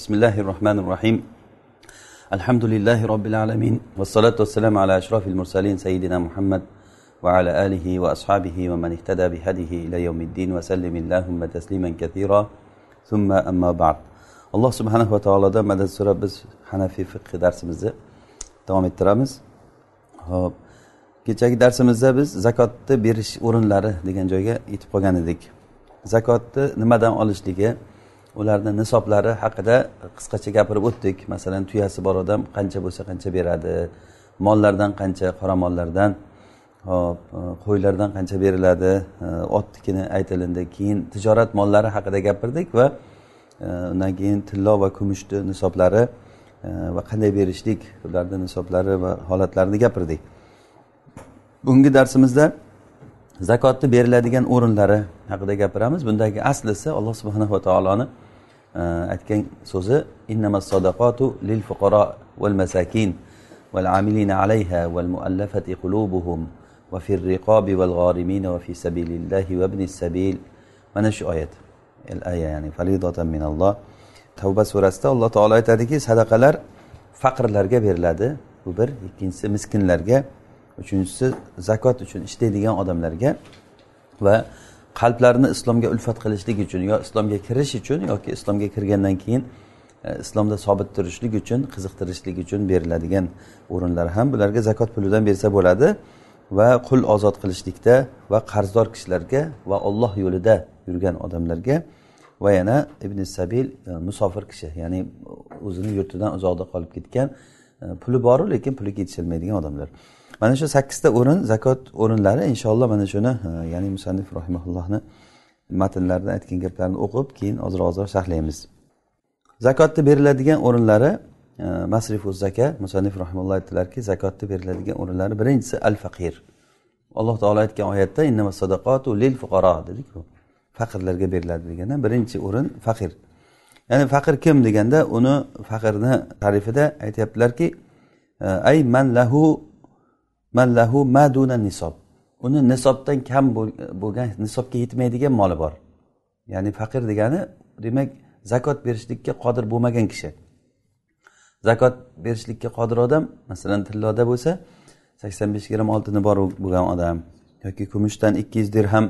بسم الله الرحمن الرحيم الحمد لله رب العالمين والصلاة والسلام على أشرف المرسلين سيدنا محمد وعلى آله وأصحابه ومن اهتدى بهديه إلى يوم الدين وسلم اللهم تسليما كثيرا ثم أما بعد alloh subhanahu va taolodan madad so'rab biz hanafiy fiqh darsimizni davom ettiramiz hop kechagi darsimizda biz zakotni berish o'rinlari degan joyga yetib qolgan edik zakotni nimadan olishligi ularni nisoblari haqida qisqacha gapirib o'tdik. Masalan tuyasi bor odam qancha bo'lsa qancha beradi mollardan qancha qora mollardan hop e, qo'ylardan qancha beriladi e, otnikini aytilindi. Keyin tijorat mollari haqida gapirdik va e, undan keyin tillo va kumushni nisoblari va qanday berishlik ularni nisoblari va holatlarini gapirdik. Bugungi darsimizda zakotni beriladigan o'rinlari haqida gapiramiz. Bundagi aslisi alloh subhanava taoloni e, aytgan so'zi sadaqatu lil fuqaro val masakin val amilina alayha val muallafati qulubuhum va fir riqobi val g'orimina va fi sabilillahi va ibnis sabil. Mana shu oyat al aya ya'ni faridatan minalloh. Tavba surasida alloh taolo aytadiki sadaqalar faqirlarga beriladi bu bir ikkinchisi miskinlarga uchinchisi zakot uchun ishlaydigan odamlarga va qalblarini islomga ulfat qilishlik uchun yo islomga kirish uchun yoki islomga kirgandan keyin e, islomda sobit turishlik uchun qiziqtirishlik uchun beriladigan o'rinlar ham bularga zakot pulidan bersa bo'ladi va qul ozod qilishlikda va qarzdor kishilarga va olloh yo'lida yurgan odamlarga va yana ibn sabil e, musofir kishi ya'ni o'zini yurtidan uzoqda qolib ketgan e, puli boru lekin puli yetishilmaydigan odamlar. Mana shu sakkizta o'rin zakot o'rinlari inshaalloh mana shuni e, ya'ni musannif rahimaullohni matnlarida aytgan gaplarini o'qib keyin ozroq ozroq sharhlaymiz zakotni beriladigan o'rinlari e, masrifu zaka musannif rahimulloh aytdilarki zakotni beriladigan o'rinlari birinchisi al faqir alloh taolo aytgan oyatda sadaqatu lil fuqaro dediku faqirlarga beriladi deganda birinchi o'rin faqir. Ya'ni faqir kim deganda uni faqirni tarifida aytyaptilarki e, ay man lahu mallahu maduna nisob uni nisobdan kam bo'lgan nisobga yetmaydigan moli bor. Ya'ni faqir degani demak zakot berishlikka qodir bo'lmagan kishi. Zakot berishlikka qodir odam masalan tilloda bo'lsa sakson besh gramm oltini bor bo'lgan odam. Yoki kumushdan ikki yuz dirham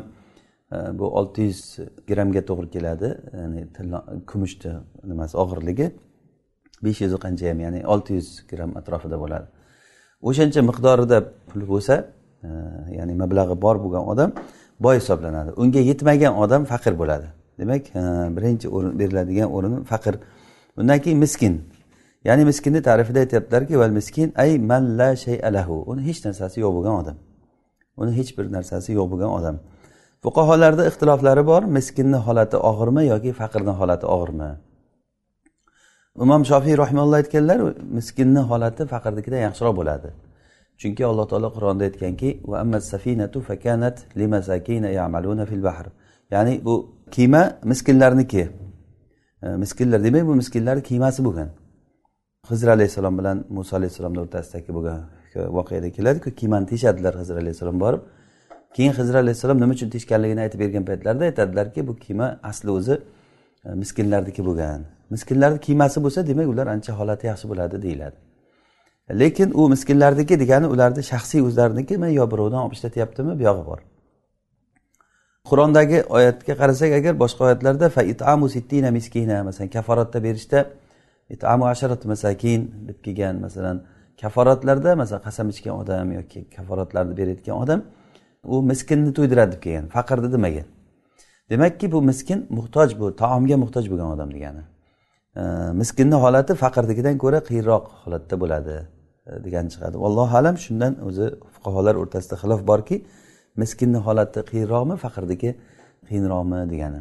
e, bu olti yuz grammga to'g'ri keladi. Ya'ni kumushni nimasi og'irligi besh yuzi qanchayam ya'ni olti yuz gramm atrofida bo'ladi. O'shancha miqdorida pul bo'lsa e, ya'ni mablag'i bor bo'lgan odam boy hisoblanadi. Unga yetmagan odam faqir bo'ladi. Demak e, birinchi o'rin beriladigan o'rin faqir. Undan keyin miskin. Ya'ni miskinni ta'rifida aytyaptilarki val miskin ay man la shay alahu uni hech narsasi yo'q bo'lgan odam. Uni hech bir narsasi yo'q bo'lgan odam. Fuqarolarda ixtiloflari bor. Miskinni holati og'irmi yoki faqirni holati og'irmi? Imom shofiy rahimalloh aytganlar miskinni holati faqirnikidan yaxshiroq bo'ladi. Chunki alloh taolo qur'onda aytganki ya'ni bu kiyma miskinlarniki. E, miskinlar demak bu miskinlarni kiymasi bo'lgan. Hizr alayhissalom bilan muso alayhissalomni o'rtasidagi bo'lgan voqeada keladiku kiymani teshadilar hizr alayhissalom borib. Keyin hizr alayhissalom nima uchun teshganligini aytib bergan paytlarida aytadilarki bu kiyma asli o'zi e, miskinlarniki bo'lgan. Miskinlarni kiymasi bo'lsa demak ular ancha holati yaxshi bo'ladi deyiladi. Lekin u miskinlarniki degani ularni shaxsiy o'zlariniki yo birovdan olib ishlatyaptimi buyog'i bor qur'ondagi oyatga qarasak agar boshqa oyatlarda fa itamu sittina miskina masalan kaforatda berishda itamu asharat masakin deb kelgan masalan kaforatlarda masalan qasam ichgan odam yoki kaforatlarni berayotgan odam u miskinni to'ydiradi deb kelgan faqirni demagan demakki bu miskin muhtoj bu taomga muhtoj bo'lgan odam degani. Miskinni holati faqirnikidan ko'ra qiyinroq holatda bo'ladi e, degani chiqadi. Allohu alam shundan o'zi fuqarolar o'rtasida xilof borki miskinni holati qiyinroqmi faqirniki qiyinroqmi degani.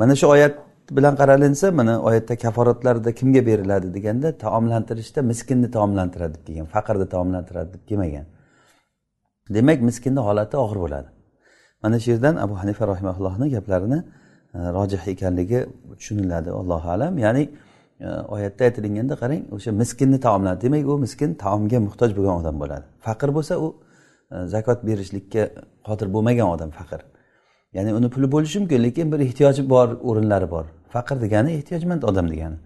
Mana shu oyat bilan qaralinsa mana oyatda kaforatlarda kimga beriladi deganda taomlantirishda miskinni taomlantiradi deb kelgan faqirni taomlantiradi deb kelmagan. Demak miskinni holati og'ir bo'ladi. Mana shu yerdan abu hanifa rahimaullohni gaplarini E, rojih ekanligi tushuniladi allohu alam. Ya'ni e, oyatda aytilganda qarang o'sha miskinni taomladi. Demak u miskin taomga muhtoj bo'lgan odam bo'ladi. Faqir bo'lsa u e, zakot berishlikka qodir bo'lmagan odam faqir. Ya'ni uni puli bo'lishi mumkin lekin bir ehtiyoji bor o'rinlari bor. Faqir degani ehtiyojmand odam degani.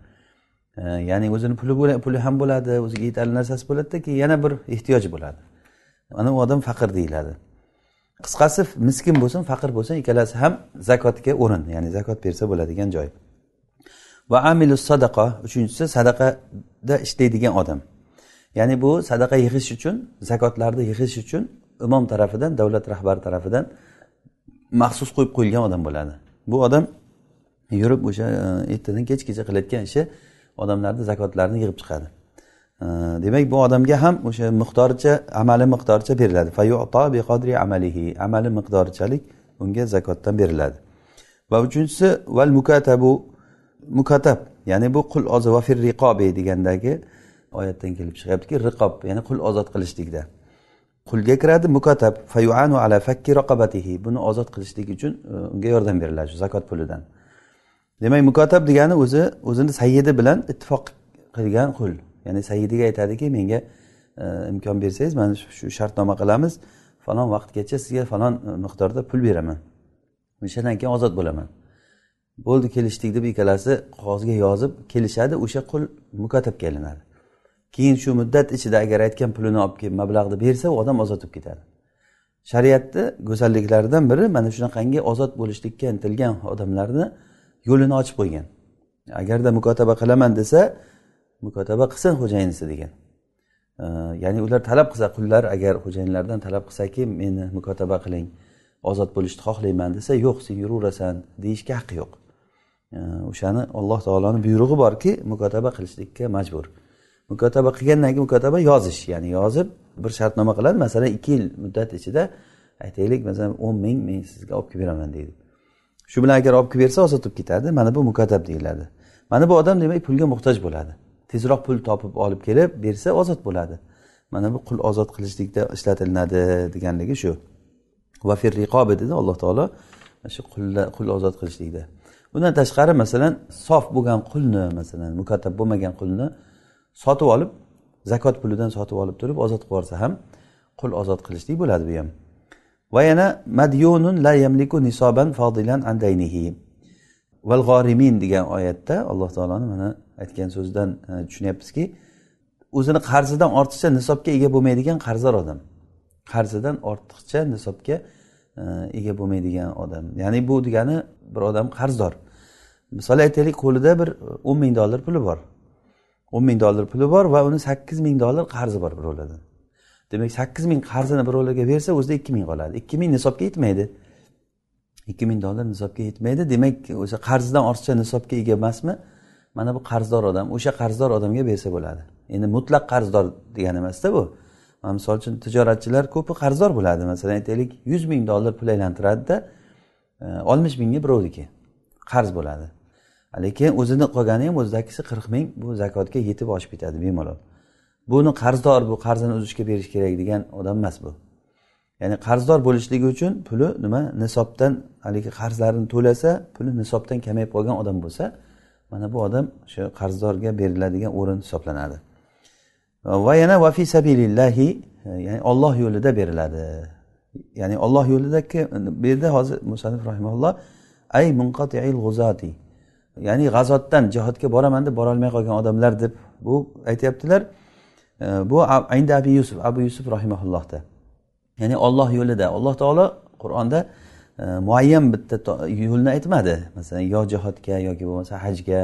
Ya'ni o'zini puli puli ham bo'ladi o'ziga yetarli narsasi bo'ladida keyin yana bir ehtiyoji bo'ladi. Ana u odam faqir deyiladi. Qisqasi miskin bo'lsin faqir bo'lsin ikkalasi ham zakotga o'rin ya'ni zakot bersa bo'ladigan joy. Va amilu sadaqa uchinchisi sadaqada ishlaydigan odam. Ya'ni bu sadaqa yig'ish uchun zakotlarni yig'ish uchun imom tarafidan davlat rahbari tarafidan maxsus qo'yib qo'yilgan odam bo'ladi. Bu odam yurib o'sha e, ertadan kechgacha qilayotgan ishi odamlarni zakotlarini yig'ib chiqadi. Demak bu odamga ham o'sha miqdoricha amali miqdoricha beriladi. Amalihi. Amali miqdorichalik unga zakotdan beriladi. Va uchinchisi val mukatabu mukatab ya'ni bu qul ozod va fir riqobi degandagi oyatdan kelib chiqyaptiki riqob ya'ni qul ozod qilishlikda. Qulga kiradi mukatab fayuanu ala fakki raqabatihi. Buni ozod qilishlik uchun e, unga yordam beriladi shu zakot pulidan. Demak mukotab degani o'zi o'zini sayyidi bilan ittifoq qilgan qul. Ya'ni sayyidiga aytadiki menga e, imkon bersangiz mana shu shartnoma qilamiz. Falon vaqtgacha sizga falon e, miqdorda pul beraman. O'shandan keyin ozod bo'laman. Bo'ldi kelishdik deb ikkalasi qog'ozga yozib kelishadi o'sha qul mukotabga aylanadi. Keyin shu muddat ichida agar aytgan pulini olib kelib mablag'ni bersa u odam ozod bo'lib ketadi. Shariatni go'zalliklaridan biri mana shunaqangi ozod bo'lishlikka intilgan odamlarni yo'lini ochib qo'ygan. Agarda mukotaba qilaman desa mukotaba qilsin xo'jayinisi degan. Ya'ni ular talab qilsa qullar agar xo'jayinlardan talab qilsaki meni mukotaba qiling ozod bo'lishni xohlayman desa yo'q sen yuraverasan deyishga haqqi yo'q. O'shani alloh taoloni buyrug'i borki mukotaba qilishlikka majbur. Mukotaba qilgandan keyin mukotaba yozish ya'ni yozib bir shartnoma qiladi masalan ikki yil muddat ichida aytaylik masalan o'n ming men sizga olib kelib beraman deydi. Shu bilan agar olib kelib bersa ozod bo'lib ketadi mana bu mukotab deyiladi. Mana bu odam demak pulga muhtoj bo'ladi. Tezroq pul topib olib kelib bersa ozod bo'ladi. Mana bu qul ozod qilishlikda ishlatilinadi deganligi shu. Va firriqobi dedi alloh taolo shu qul ozod qilishlikda. Bundan tashqari masalan sof bo'lgan qulni masalan mukatab bo'lmagan qulni sotib olib zakot pulidan sotib olib turib ozod qilib yuborsa ham qul ozod qilishlik bo'ladi bu ham. Va yana madyunun la yamliku nisoban fodilan andaynihi val g'orimin degan oyatda alloh taoloni mana aytgan so'zidan e, tushunyapmizki o'zini qarzidan ortiqcha nisobga ega bo'lmaydigan qarzdor odam. Qarzidan ortiqcha nisobga e, ega bo'lmaydigan odam. Ya'ni bu degani bir odam qarzdor. Misol aytaylik qo'lida bir o'n ming dollar puli bor. o'n ming dollar puli bor va uni sakkiz ming dollar qarzi bor birovlardan. Demak sakkiz ming qarzini birovlarga bersa o'zida ikki ming qoladi. Ikki ming nisobga yetmaydi. Ikki ming dollar nisobga yetmaydi. Demak o'sha qarzidan ortiqcha nisobga ega emasmi? Mana bu qarzdor odam o'sha qarzdor odamga bersa bo'ladi. Endi mutlaq qarzdor degani emasda bu. Misol uchun tijoratchilar ko'pi qarzdor bo'ladi. Masalan aytaylik yuz ming dollar pul aylantiradida e, oltmish mingga birovniki qarz bo'ladi. Lekin o'zini qolgani ham o'zidagisi qirq ming bu zakotga yetib oshib ketadi bemalol. Buni qarzdor bu qarzini uzishga berish kerak degan odam emas bu. Ya'ni qarzdor bo'lishligi uchun puli nima? Nisobdan haligi qarzlarini to'lasa puli nisobdan kamayib qolgan odam bo'lsa mana bu odam o'sha qarzdorga beriladigan o'rin hisoblanadi. Va yana vafi sabilillahi ya'ni olloh yo'lida beriladi. Ya'ni olloh yo'lidagi bu yerda hozir musanif rahimalloh ay munqatiil g'uzati ya'ni g'azotdan jihodga boraman deb borolmay qolgan odamlar deb bu aytyaptilar. E, bu ayni abi yusuf abu yusuf rahimaullohda ya'ni olloh yo'lida alloh taolo qur'onda Э, muayyan bitta yo'lni aytmadi. Masalan yo jihodga yoki bo'lmasa hajga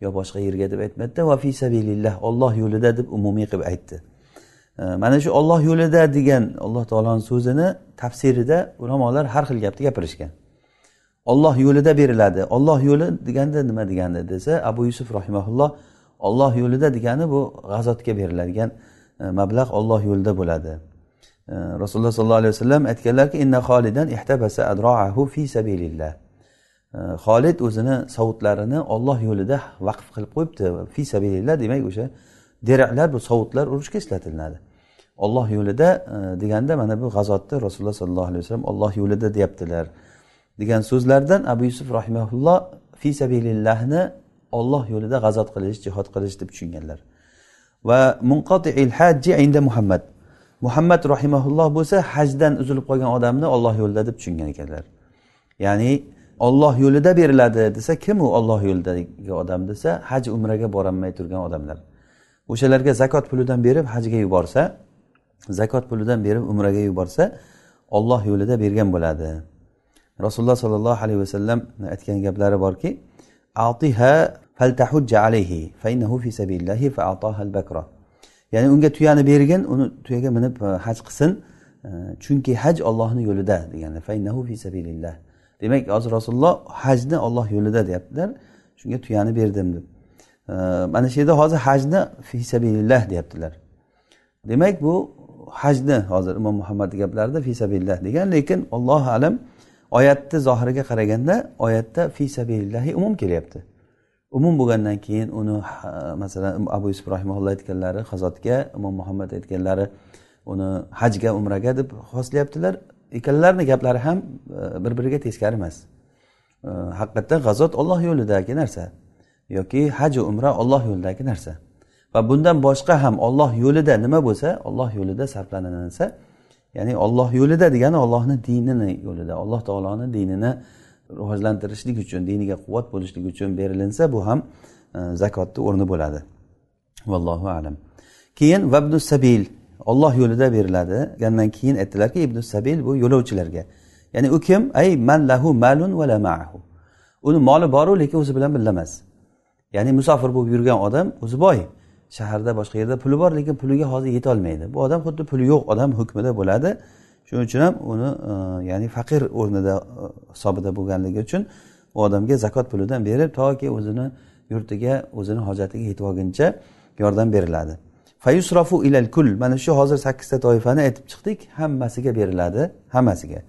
yo boshqa yerga deb aytmadida va fi sabilillah olloh yo'lida deb umumiy qilib aytdi. Э, mana shu olloh yo'lida degan alloh taoloni so'zini tafsirida ulamolar har xil gapni gapirishgan. Olloh yo'lida beriladi. Olloh yo'li deganda nima degani desa abu yusuf rahimaulloh olloh yo'lida degani bu g'azotga beriladigan e, mablag' olloh yo'lida bo'ladi. Rasululloh sollallohu alayhi vasallam aytganlarki inna xolidan ihtabasa adroahu fi sabilillah. E, Xolid o'zini sovutlarini olloh yo'lida vaqf qilib qo'yibdi. Fi sabilillah demak o'sha deraklar bu sovutlar urushga ishlatilinadi olloh yo'lida e, deganda mana bu g'azotni rasululloh sollallohu alayhi vasallam olloh yo'lida deyaptilar. Degan so'zlardan abu yusuf rahimaulloh fi sabilillahni olloh yo'lida g'azot qilish jihod qilish deb tushunganlar. Va munqotiil hajji inda muhammad. Muhammad rahimaulloh bo'lsa hajdan uzilib qolgan odamni olloh yo'lida deb tushungan ekanlar. Ya'ni olloh yo'lida beriladi desa kim u olloh yo'lidagi odam desa haj umraga borolmay turgan odamlar. O'shalarga zakot pulidan berib hajga yuborsa zakot pulidan berib umraga yuborsa olloh yo'lida bergan bo'ladi. Rasululloh sollallohu alayhi vasallam aytgan gaplari borki atiha faltahujja alayhi fa innahu fi sabilillahi fa al bakra ya'ni unga tuyani bergin uni tuyaga minib e, haj qilsin. E, chunki haj ollohni yo'lida degani fa innahu fi sabilillah. Demak hozir rasululloh hajni olloh yo'lida deyaptilar. Shunga tuyani berdim deb. E, mana shu yerda hozir hajni fi sabilillah deyaptilar. Demak bu hajni hozir imom muhammadni gaplarida fi sabilillah degan lekin allohu alam oyatni zohiriga qaraganda oyatda fi sabilillahi umum kelyapti. Umum bo'lgandan keyin uni masalan um, abu yusuf rahimulloh aytganlari hazotga imom muhammad aytganlari uni hajga umraga deb xoslayaptilar. Ikkalalarini gaplari ham e, bir biriga teskari emas. E, haqiqatdan g'azot olloh yo'lidagi narsa yoki haj umra olloh yo'lidagi narsa. Va bundan boshqa ham olloh yo'lida nima bo'lsa olloh yo'lida sarflanilsa ya'ni olloh yo'lida degani ollohni dinini yo'lida alloh taoloni dinini rivojlantirishlik uchun diniga quvvat bo'lishlik uchun berilinsa bu ham e, zakotni o'rni bo'ladi. Vallohu alam. Keyin vabnu sabil olloh yo'lida beriladi. Degandan keyin aytdilarki ibn sabil bu yo'lovchilarga. Ya'ni u kim? Ay man lahu malun va la maahu. Uni moli boru lekin o'zi bilan birga emas ya'ni musofir bo'lib yurgan odam o'zi boy. Shaharda boshqa yerda puli bor lekin puliga hozir yetolmaydi. Bu odam xuddi puli yo'q odam hukmida bo'ladi. Shuning uchun ham uni e, ya'ni faqir o'rnida e, hisobida bo'lganligi uchun u odamga zakot pulidan berib toki o'zini yurtiga o'zini hojatiga yetib olguncha yordam beriladi. Fayusrofu ilal kul mana shu hozir sakkizta toifani aytib chiqdik. Hammasiga beriladi. Hammasiga.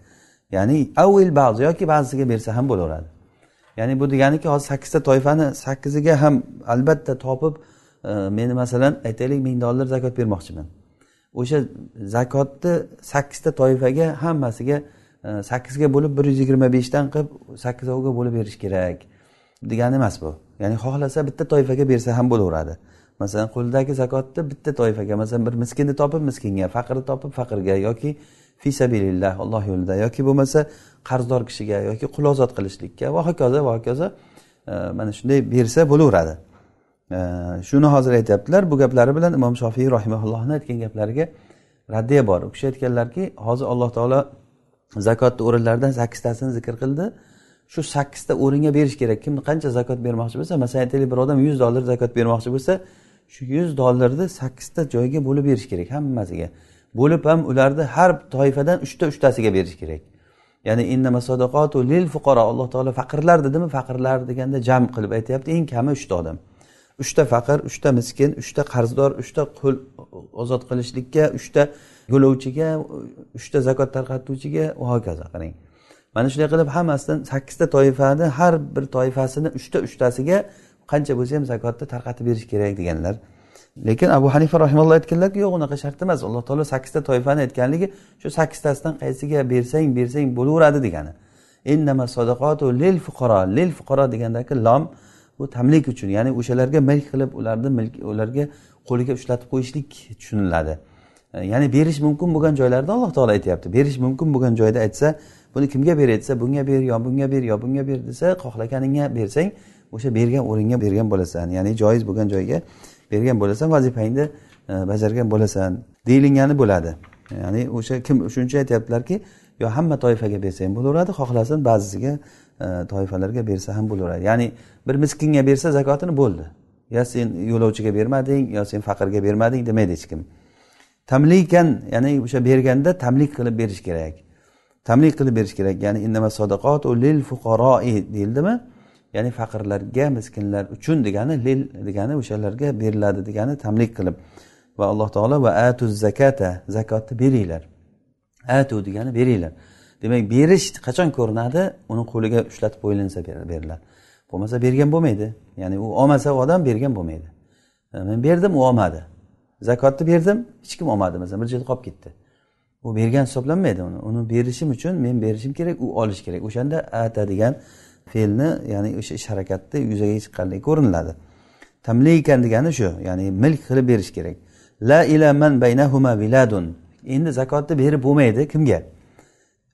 Ya'ni avil ba'zi yoki ba'zisiga bersa ham bo'laveradi. Ya'ni bu deganiki hozir sakkizta toifani sakkiziga ham albatta topib e, meni masalan aytaylik ming dollar zakot bermoqchiman. O'sha zakotni sakkizta toifaga hammasiga e, sakkizga bo'lib bir yuz yigirma beshdan qilib sakkizovga bo'lib berish kerak degani emas bu. Ya'ni xohlasa bitta toifaga bersa ham bo'laveradi. Masalan qo'lidagi zakotni bitta toifaga masalan bir miskinni topib miskinga faqirni topib faqirga yoki fi sabilillah alloh yo'lida yoki bo'lmasa qarzdor kishiga yoki qul ozod qilishlikka va hokazo va hokazo e, mana shunday bersa bo'laveradi. Shuni hozir aytyaptilar. Bu gaplari bilan imom shofiy rahimaullohni aytgan gaplariga raddiya bor. U kishi aytganlarki hozir alloh taolo zakotni o'rinlaridan sakkiztasini zikr qildi. Shu sakkizta o'ringa berish kerak. Kim qancha zakot bermoqchi bo'lsa masalan aytaylik bir odam yuz dollar zakot bermoqchi bo'lsa shu yuz dollarni sakkizta joyga bo'lib berish kerak hammasiga. Bo'lib ham ularni har toifadan uchta uchtasiga berish kerak. Ya'ni lil fuqaro. Alloh taolo faqirlar dedimi faqirlar deganda jam qilib aytyapti. Eng kami uchta odam. Uchta faqir uchta miskin uchta qarzdor uchta qul ozod qilishlikka uchta yo'lovchiga uchta zakot tarqatuvchiga va hokazo qarang mana shunday qilib hammasidan sakkizta toifani har bir toifasini uchta uchtasiga qancha bo'lsa ham zakotni tarqatib berish kerak deganlar. Lekin abu hanifa rahimalloh aytganlarki yo'q unaqa shart emas. Alloh taolo sakkizta toifani aytganligi shu sakkiztasidan qaysiga bersang bersang bo'laveradi degani. Lil fuqaro lil fuqaro degandagi lom bu tamlik uchun ya'ni o'shalarga milk qilib ularni milk ularga qo'liga ushlatib qo'yishlik tushuniladi. E, ya'ni berish mumkin bo'lgan joylarda alloh taolo aytyapti. Berish mumkin bo'lgan joyda aytsa buni kimga ber aytsa bunga ber yo bunga ber yo bunga ber desa xohlaganingga bersang o'sha bergan o'ringa bergan bo'lasan. Ya'ni joiz bo'lgan joyga bergan bo'lasan vazifangni e, bajargan bo'lasan deyilgani bo'ladi. Ya'ni o'sha kim shuning uchun aytyaptilarki yo hamma toifaga bersang bo'laveradi xohlasin ba'zisiga E, toifalarga bersa ham bo'laveradi. Ya'ni bir miskinga bersa zakotini bo'ldi. Yo sen yo'lovchiga bermading yo sen faqirga bermading demaydi hech kim. Tamlikan ya'ni o'sha berganda tamlik qilib berish kerak. Tamlik qilib berish kerak. Ya'ni lil fuqaroi deyildimi? Ya'ni faqirlarga miskinlar uchun degani lil degani o'shalarga beriladi degani tamlik qilib. Va alloh taolo va atu zakata zakotni beringlar. Atu degani beringlar. Demak berish qachon ko'rinadi? Uni qo'liga ushlatib qo'yilinsa beriladi. Bo'lmasa bergan bo'lmaydi. Ya'ni u olmasa odam bergan bo'lmaydi. E, men berdim u olmadi. Zakotni berdim hech kim olmadi. Masalan bir joyda qolib ketdi. U bergan hisoblanmaydi uni. Uni berishim uchun men berishim kerak u olishi kerak. O'shanda ata degan fe'lni ya'ni o'sha ish harakatni yuzaga chiqqanligi ko'riniladi. Tamlikan degani shu ya'ni milk qilib berish kerak. La ila man baynahuma viladun endi zakotni berib bo'lmaydi kimga?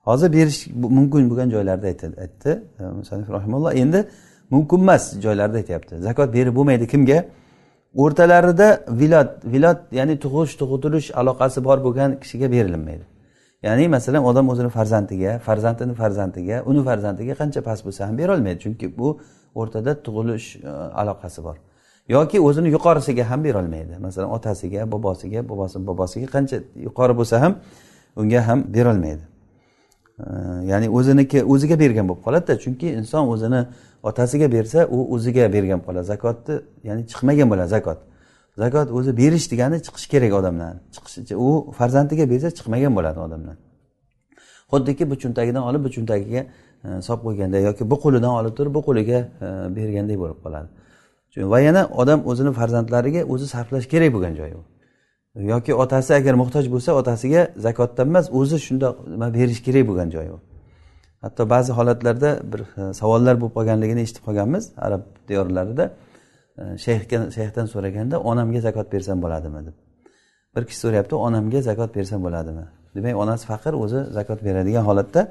Hozir berish mumkin bo'lgan joylarda aytdi e, musanif rahimulloh. Endi mumkin emas joylarda aytyapti. Zakot berib bo'lmaydi kimga? O'rtalarida vilot vilot ya'ni tug'ish tug'dirish aloqasi bor bo'lgan kishiga berilmaydi. Ya'ni masalan odam o'zini farzandiga farzandini farzandiga uni farzandiga qancha past bo'lsa ham berolmaydi. Chunki bu o'rtada tug'ilish e, aloqasi bor. Yoki o'zini yuqorisiga ham berolmaydi. Masalan otasiga bobosiga bobosini bobosiga qancha yuqori bo'lsa ham unga ham berolmaydi. Ya'ni o'ziniki o'ziga bergan bo'lib qoladida. Chunki inson o'zini otasiga bersa u o'ziga bergan bo'lib qoladi zakotni ya'ni chiqmagan bo'ladi zakot. Zakot o'zi berish degani chiqish kerak odamdan. Chiqishi u farzandiga bersa chiqmagan bo'ladi odamdan. Xuddiki bu cho'ntagidan olib bu cho'ntagiga e, solib qo'yganda yoki bu qo'lidan olib turib bu qo'liga e, bergandek bo'lib qoladi. Va yana odam o'zini farzandlariga o'zi sarflash kerak bo'lgan joyi u yoki otasi agar muhtoj bo'lsa otasiga zakotdan emas o'zi shundoq nima berish kerak bo'lgan joyi u. Hatto ba'zi holatlarda bir e, savollar bo'lib qolganligini eshitib qolganmiz arab diyorlarida. E, shayxga shayxdan so'raganda onamga zakot bersam bo'ladimi deb. Bir kishi so'rayapti onamga zakot bersam bo'ladimi? Demak onasi faqir o'zi zakot beradigan holatda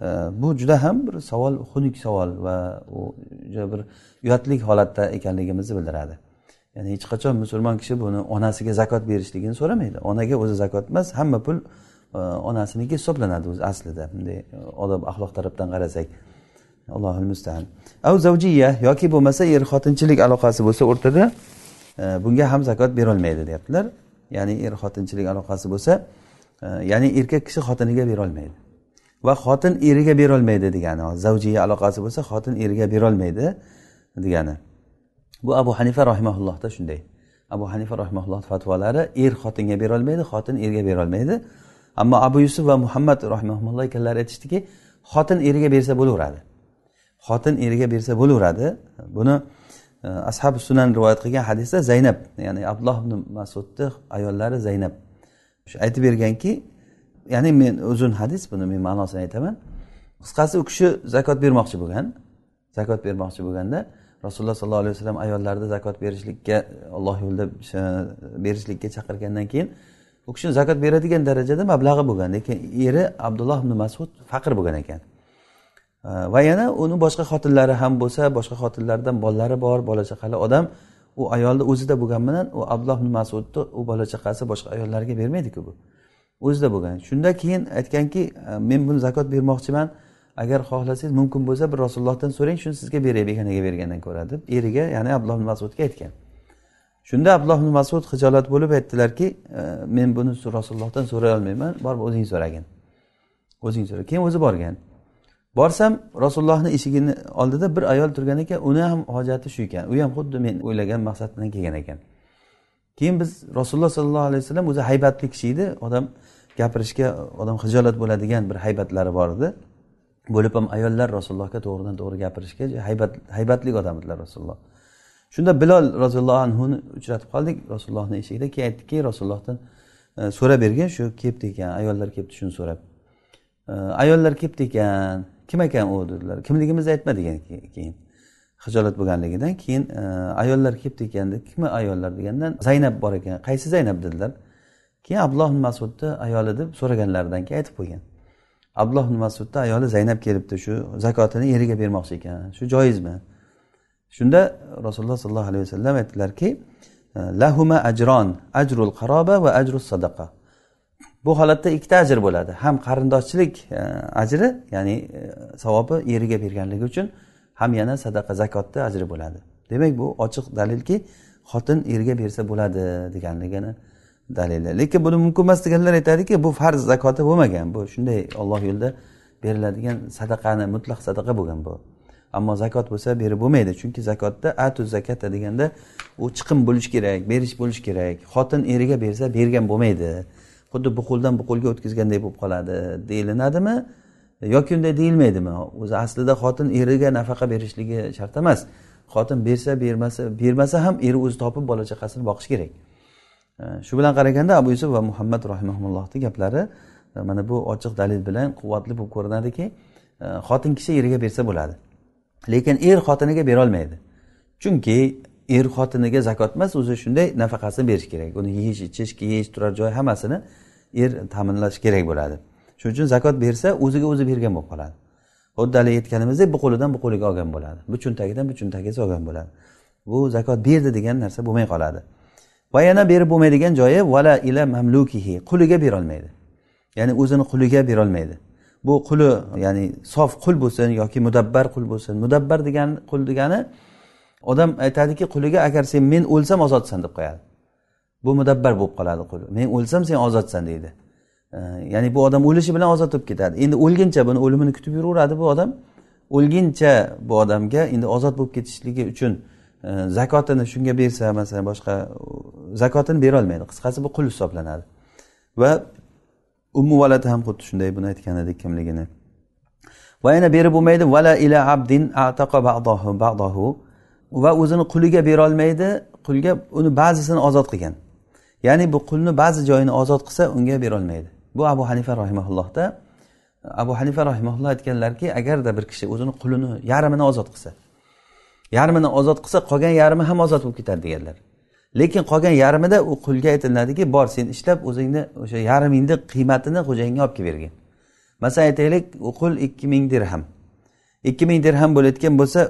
e, bu juda ham bir savol xunuk savol va u juda bir uyatli holatda ekanligimizni bildiradi. Ya'ni hech qachon musulmon kishi buni onasiga zakot berishligini so'ramaydi. Onaga o'zi zakot emas hamma pul e, onasiniki hisoblanadi o'zi aslida. Bunday e, odob axloq tarafdan qarasak. Allohu mustaan. Av zavjiya yoki bo'lmasa er xotinchilik aloqasi bo'lsa o'rtada e, bunga ham zakot berolmaydi deyaptilar. Ya'ni er xotinchilik aloqasi bo'lsa ya'ni erkak kishi xotiniga berolmaydi. Va xotin eriga berolmaydi degani zavjiya aloqasi bo'lsa xotin eriga berolmaydi degani. Bu abu hanifa rahimaullohda shunday. Abu hanifa rahimaulloh fatvolari er xotinga berolmaydi xotin erga berolmaydi. Ammo abu yusuf va muhammad rahimaulloh ikkalari aytishdiki xotin eriga bersa bo'laveradi. Xotin eriga bersa bo'laveradi. Buni e, ashab sunan rivoyat qilgan hadisda zaynab ya'ni abdulloh ibn masudni ayollari zaynab. Aytib berganki ya'ni men uzun hadis buni men ma'nosini aytaman. Qisqasi u kishi zakot bermoqchi bo'lgan zakot bermoqchi bo'lganda rasululloh sollallohu alayhi vasallam ayollarni zakot berishlikka alloh yo'lida berishlikka chaqirgandan keyin u kishi zakot beradigan darajada mablag'i bo'lgan. Lekin eri abdulloh ibn masud faqir bo'lgan ekan. Va yana uni boshqa xotinlari ham bo'lsa boshqa xotinlardan bolalari bor bola chaqali odam u ayolni o'zida bo'lgani bilan u abdulloh ibn masudni u bola chaqasi boshqa ayollarga bermaydiku bu. O'zida bo'lgan. Shunda keyin aytganki men buni zakot bermoqchiman. Agar xohlasangiz mumkin bo'lsa bir rasulullohdan so'rang shuni sizga beray begonaga bergandan ko'ra deb eriga ya'ni abdulloh masudga aytgan. Shunda abdulloh masud hijolat bo'lib aytdilarki e, men buni rasulullohdan so'ray olmayman borib o'zing so'ragin. O'zing so'ra. Keyin o'zi borgan. Borsam rasulullohni eshigini oldida bir ayol turgan ekan uni ham hojati shu ekan. U ham xuddi men o'ylagan maqsad bilan kelgan ekan. Keyin biz rasululloh sollallohu alayhi vasallam o'zi haybatli kishi edi. Odam gapirishga odam hijolat bo'ladigan bir haybatlari bor edi. Bo'lib ham ayollar rasulullohga to'g'ridan to'g'ri gapirishga haybat haybatli odam edilar rasululloh. Shunda bilol roziyallohu anhuni uchratib qoldik. Rasulullohni eshigida keyin aytdiki rasulullohdan e, so'rab bergin shu kelibdi ekan ayollar kelibdi shuni so'rab. E, ayollar kelibdi ekan kim ekan u dedilar. Kimligimizni aytma degan keyin hijolat bo'lganligidan keyin e, ayollar kelibdi ekan deb kim ayollar degandan zaynab bor ekan. Qaysi zaynab dedilar. Keyin abdulloh masudni ayoli deb so'raganlaridan keyin aytib qo'ygan. Abdulloh ibn masudni ayoli zaynab kelibdi shu zakotini eriga bermoqchi ekan. Shu joizmi? Shunda rasululloh sollallohu alayhi vasallam aytdilarki e, lahuma ajron ajrul qaroba va ajrul sadaqa. Bu holatda ikkita ajr bo'ladi. Ham qarindoshchilik e, ajri ya'ni e, savobi eriga berganligi uchun ham yana sadaqa zakotni ajri bo'ladi. Demak bu ochiq dalilki xotin erga bersa bo'ladi deganligini dalili lekin buni mumkin emas deganlar aytadiki bu farz zakoti bo'lmagan. Bu shunday olloh yo'lida beriladigan sadaqani mutlaq sadaqa bo'lgan bu. Ammo zakot bo'lsa berib bo'lmaydi. Chunki zakotda atu zakata deganda u chiqim bo'lishi kerak berish bo'lishi kerak. Xotin eriga bersa bergan bo'lmaydi. Xuddi bu qo'ldan bu qo'lga o'tkazganday bo'lib qoladi deyilinadimi yoki unday deyilmaydimi? O'zi aslida xotin eriga nafaqa berishligi shart emas. Xotin bersa bermasa bermasa ham eri o'zi topib bola chaqasini boqishi kerak. Shu bilan qaraganda abu yusuf va muhammad rahimaullohni gaplari e, mana bu ochiq dalil bilan quvvatli bo'lib ko'rinadiki e, xotin kishi eriga bersa bo'ladi. Lekin er xotiniga berolmaydi. Chunki er xotiniga zakot emas o'zi shunday nafaqasini berish kerak. Uni yeyish ichish kiyish turar joy hammasini er ta'minlash kerak bo'ladi. Shuning uchun zakot bersa o'ziga o'zi bergan bo'lib qoladi. Xuddi haligi aytganimizdek bu qo'lidan bu qo'liga olgan bo'ladi. Bu cho'ntagidan bu cho'ntagiga olgan bo'ladi. Bu zakot berdi degan narsa bo'lmay qoladi. Va yana berib bo'lmaydigan joyi vala ila mamlukihi quliga berolmaydi. Ya'ni o'zini quliga berolmaydi. Bu quli ya'ni sof qul bo'lsin yoki mudabbar qul bo'lsin. Mudabbar degan qul degani odam aytadiki quliga agar sen men o'lsam ozodsan deb qo'yadi. Bu mudabbar bo'lib qoladi qul. Men o'lsam sen ozodsan deydi. Ya'ni bu odam o'lishi bilan ozod bo'lib ketadi. Endi o'lguncha buni o'limini kutib yuraveradi bu odam. O'lguncha bu odamga endi ozod bo'lib ketishligi uchun zakotini shunga bersa masalan boshqa zakotini berolmaydi. Qisqasi bu qul hisoblanadi. Va ummu valati ham xuddi shunday buni aytgan edik kimligini. Va yana berib bo'lmaydi vala ila abdin ataqa ba'dahu va o'zini quliga berolmaydi qulga uni ba'zisini ozod qilgan. Ya'ni bu qulni ba'zi joyini ozod qilsa unga berolmaydi. Bu abu hanifa rahimaullohda abu hanifa rahimaulloh aytganlarki agarda bir kishi o'zini qulini yarmini ozod qilsa yarmini ozod qilsa qolgan yarmi ham ozod bo'lib ketadi deganlar. Lekin qolgan yarmida u qulga aytiladiki bor sen ishlab o'zingni o'sha yarmingni qiymatini xo'jayinga olib kelib bergin masalan aytaylik u qul ikki ming dirham. Ikki ming dirham bo'layotgan bo'lsa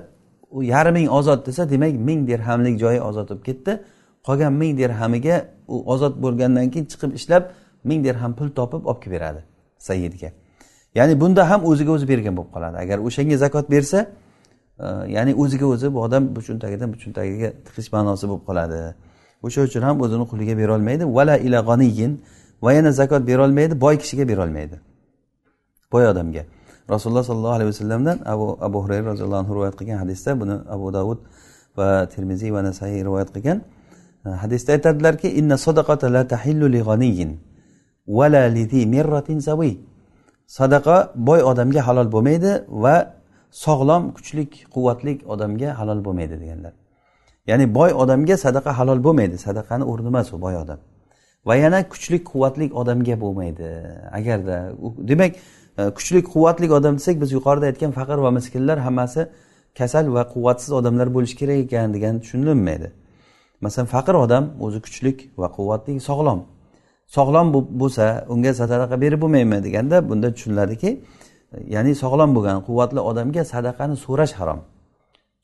u yarming ozod desa demak ming dirhamlik joyi ozod bo'lib ketdi. Qolgan ming dirhamiga u ozod bo'lgandan keyin chiqib ishlab ming dirham pul topib olib kelib beradi sayidga ya'ni bunda ham o'ziga o'zi bergan bo'lib qoladi. Agar o'shanga zakot bersa ya'ni o'ziga o'zi bu odam bu cho'ntagidan bu cho'ntagiga tiqish ma'nosi bo'lib qoladi. O'sha uchun ham o'zini quliga berolmaydi. Vala ila g'aniyin va yana zakot berolmaydi boy kishiga berolmaydi. Boy odamga. Rasululloh sollallohu alayhi vasallamdan abu abu hurayra roziyallohu anhu rivoyat qilgan hadisda buni abu davud va termiziy va nasaiy rivoyat qilgan. Hadisda aytadilarki inna sadaqata la tahillu li g'aniyin vala lizi mirratin saviy sadaqa boy odamga halol bo'lmaydi va sog'lom kuchlik quvvatli odamga halol bo'lmaydi deganlar. Ya'ni boy odamga sadaqa halol bo'lmaydi sadaqani o'rni emas u boy odam. Va yana kuchlik quvvatli odamga bo'lmaydi. Agarda demak e, kuchlik kuchli quvvatli odam desak biz yuqorida aytgan faqir va miskinlar hammasi kasal va quvvatsiz odamlar bo'lishi kerak ekan degan tushunilmaydi. Masalan faqir odam o'zi kuchlik va quvvatli sog'lom. Sog'lom bo'lsa unga sadaqa berib bo'lmaymi deganda bunda tushuniladiki ya'ni sog'lom bo'lgan quvvatli odamga sadaqani so'rash harom.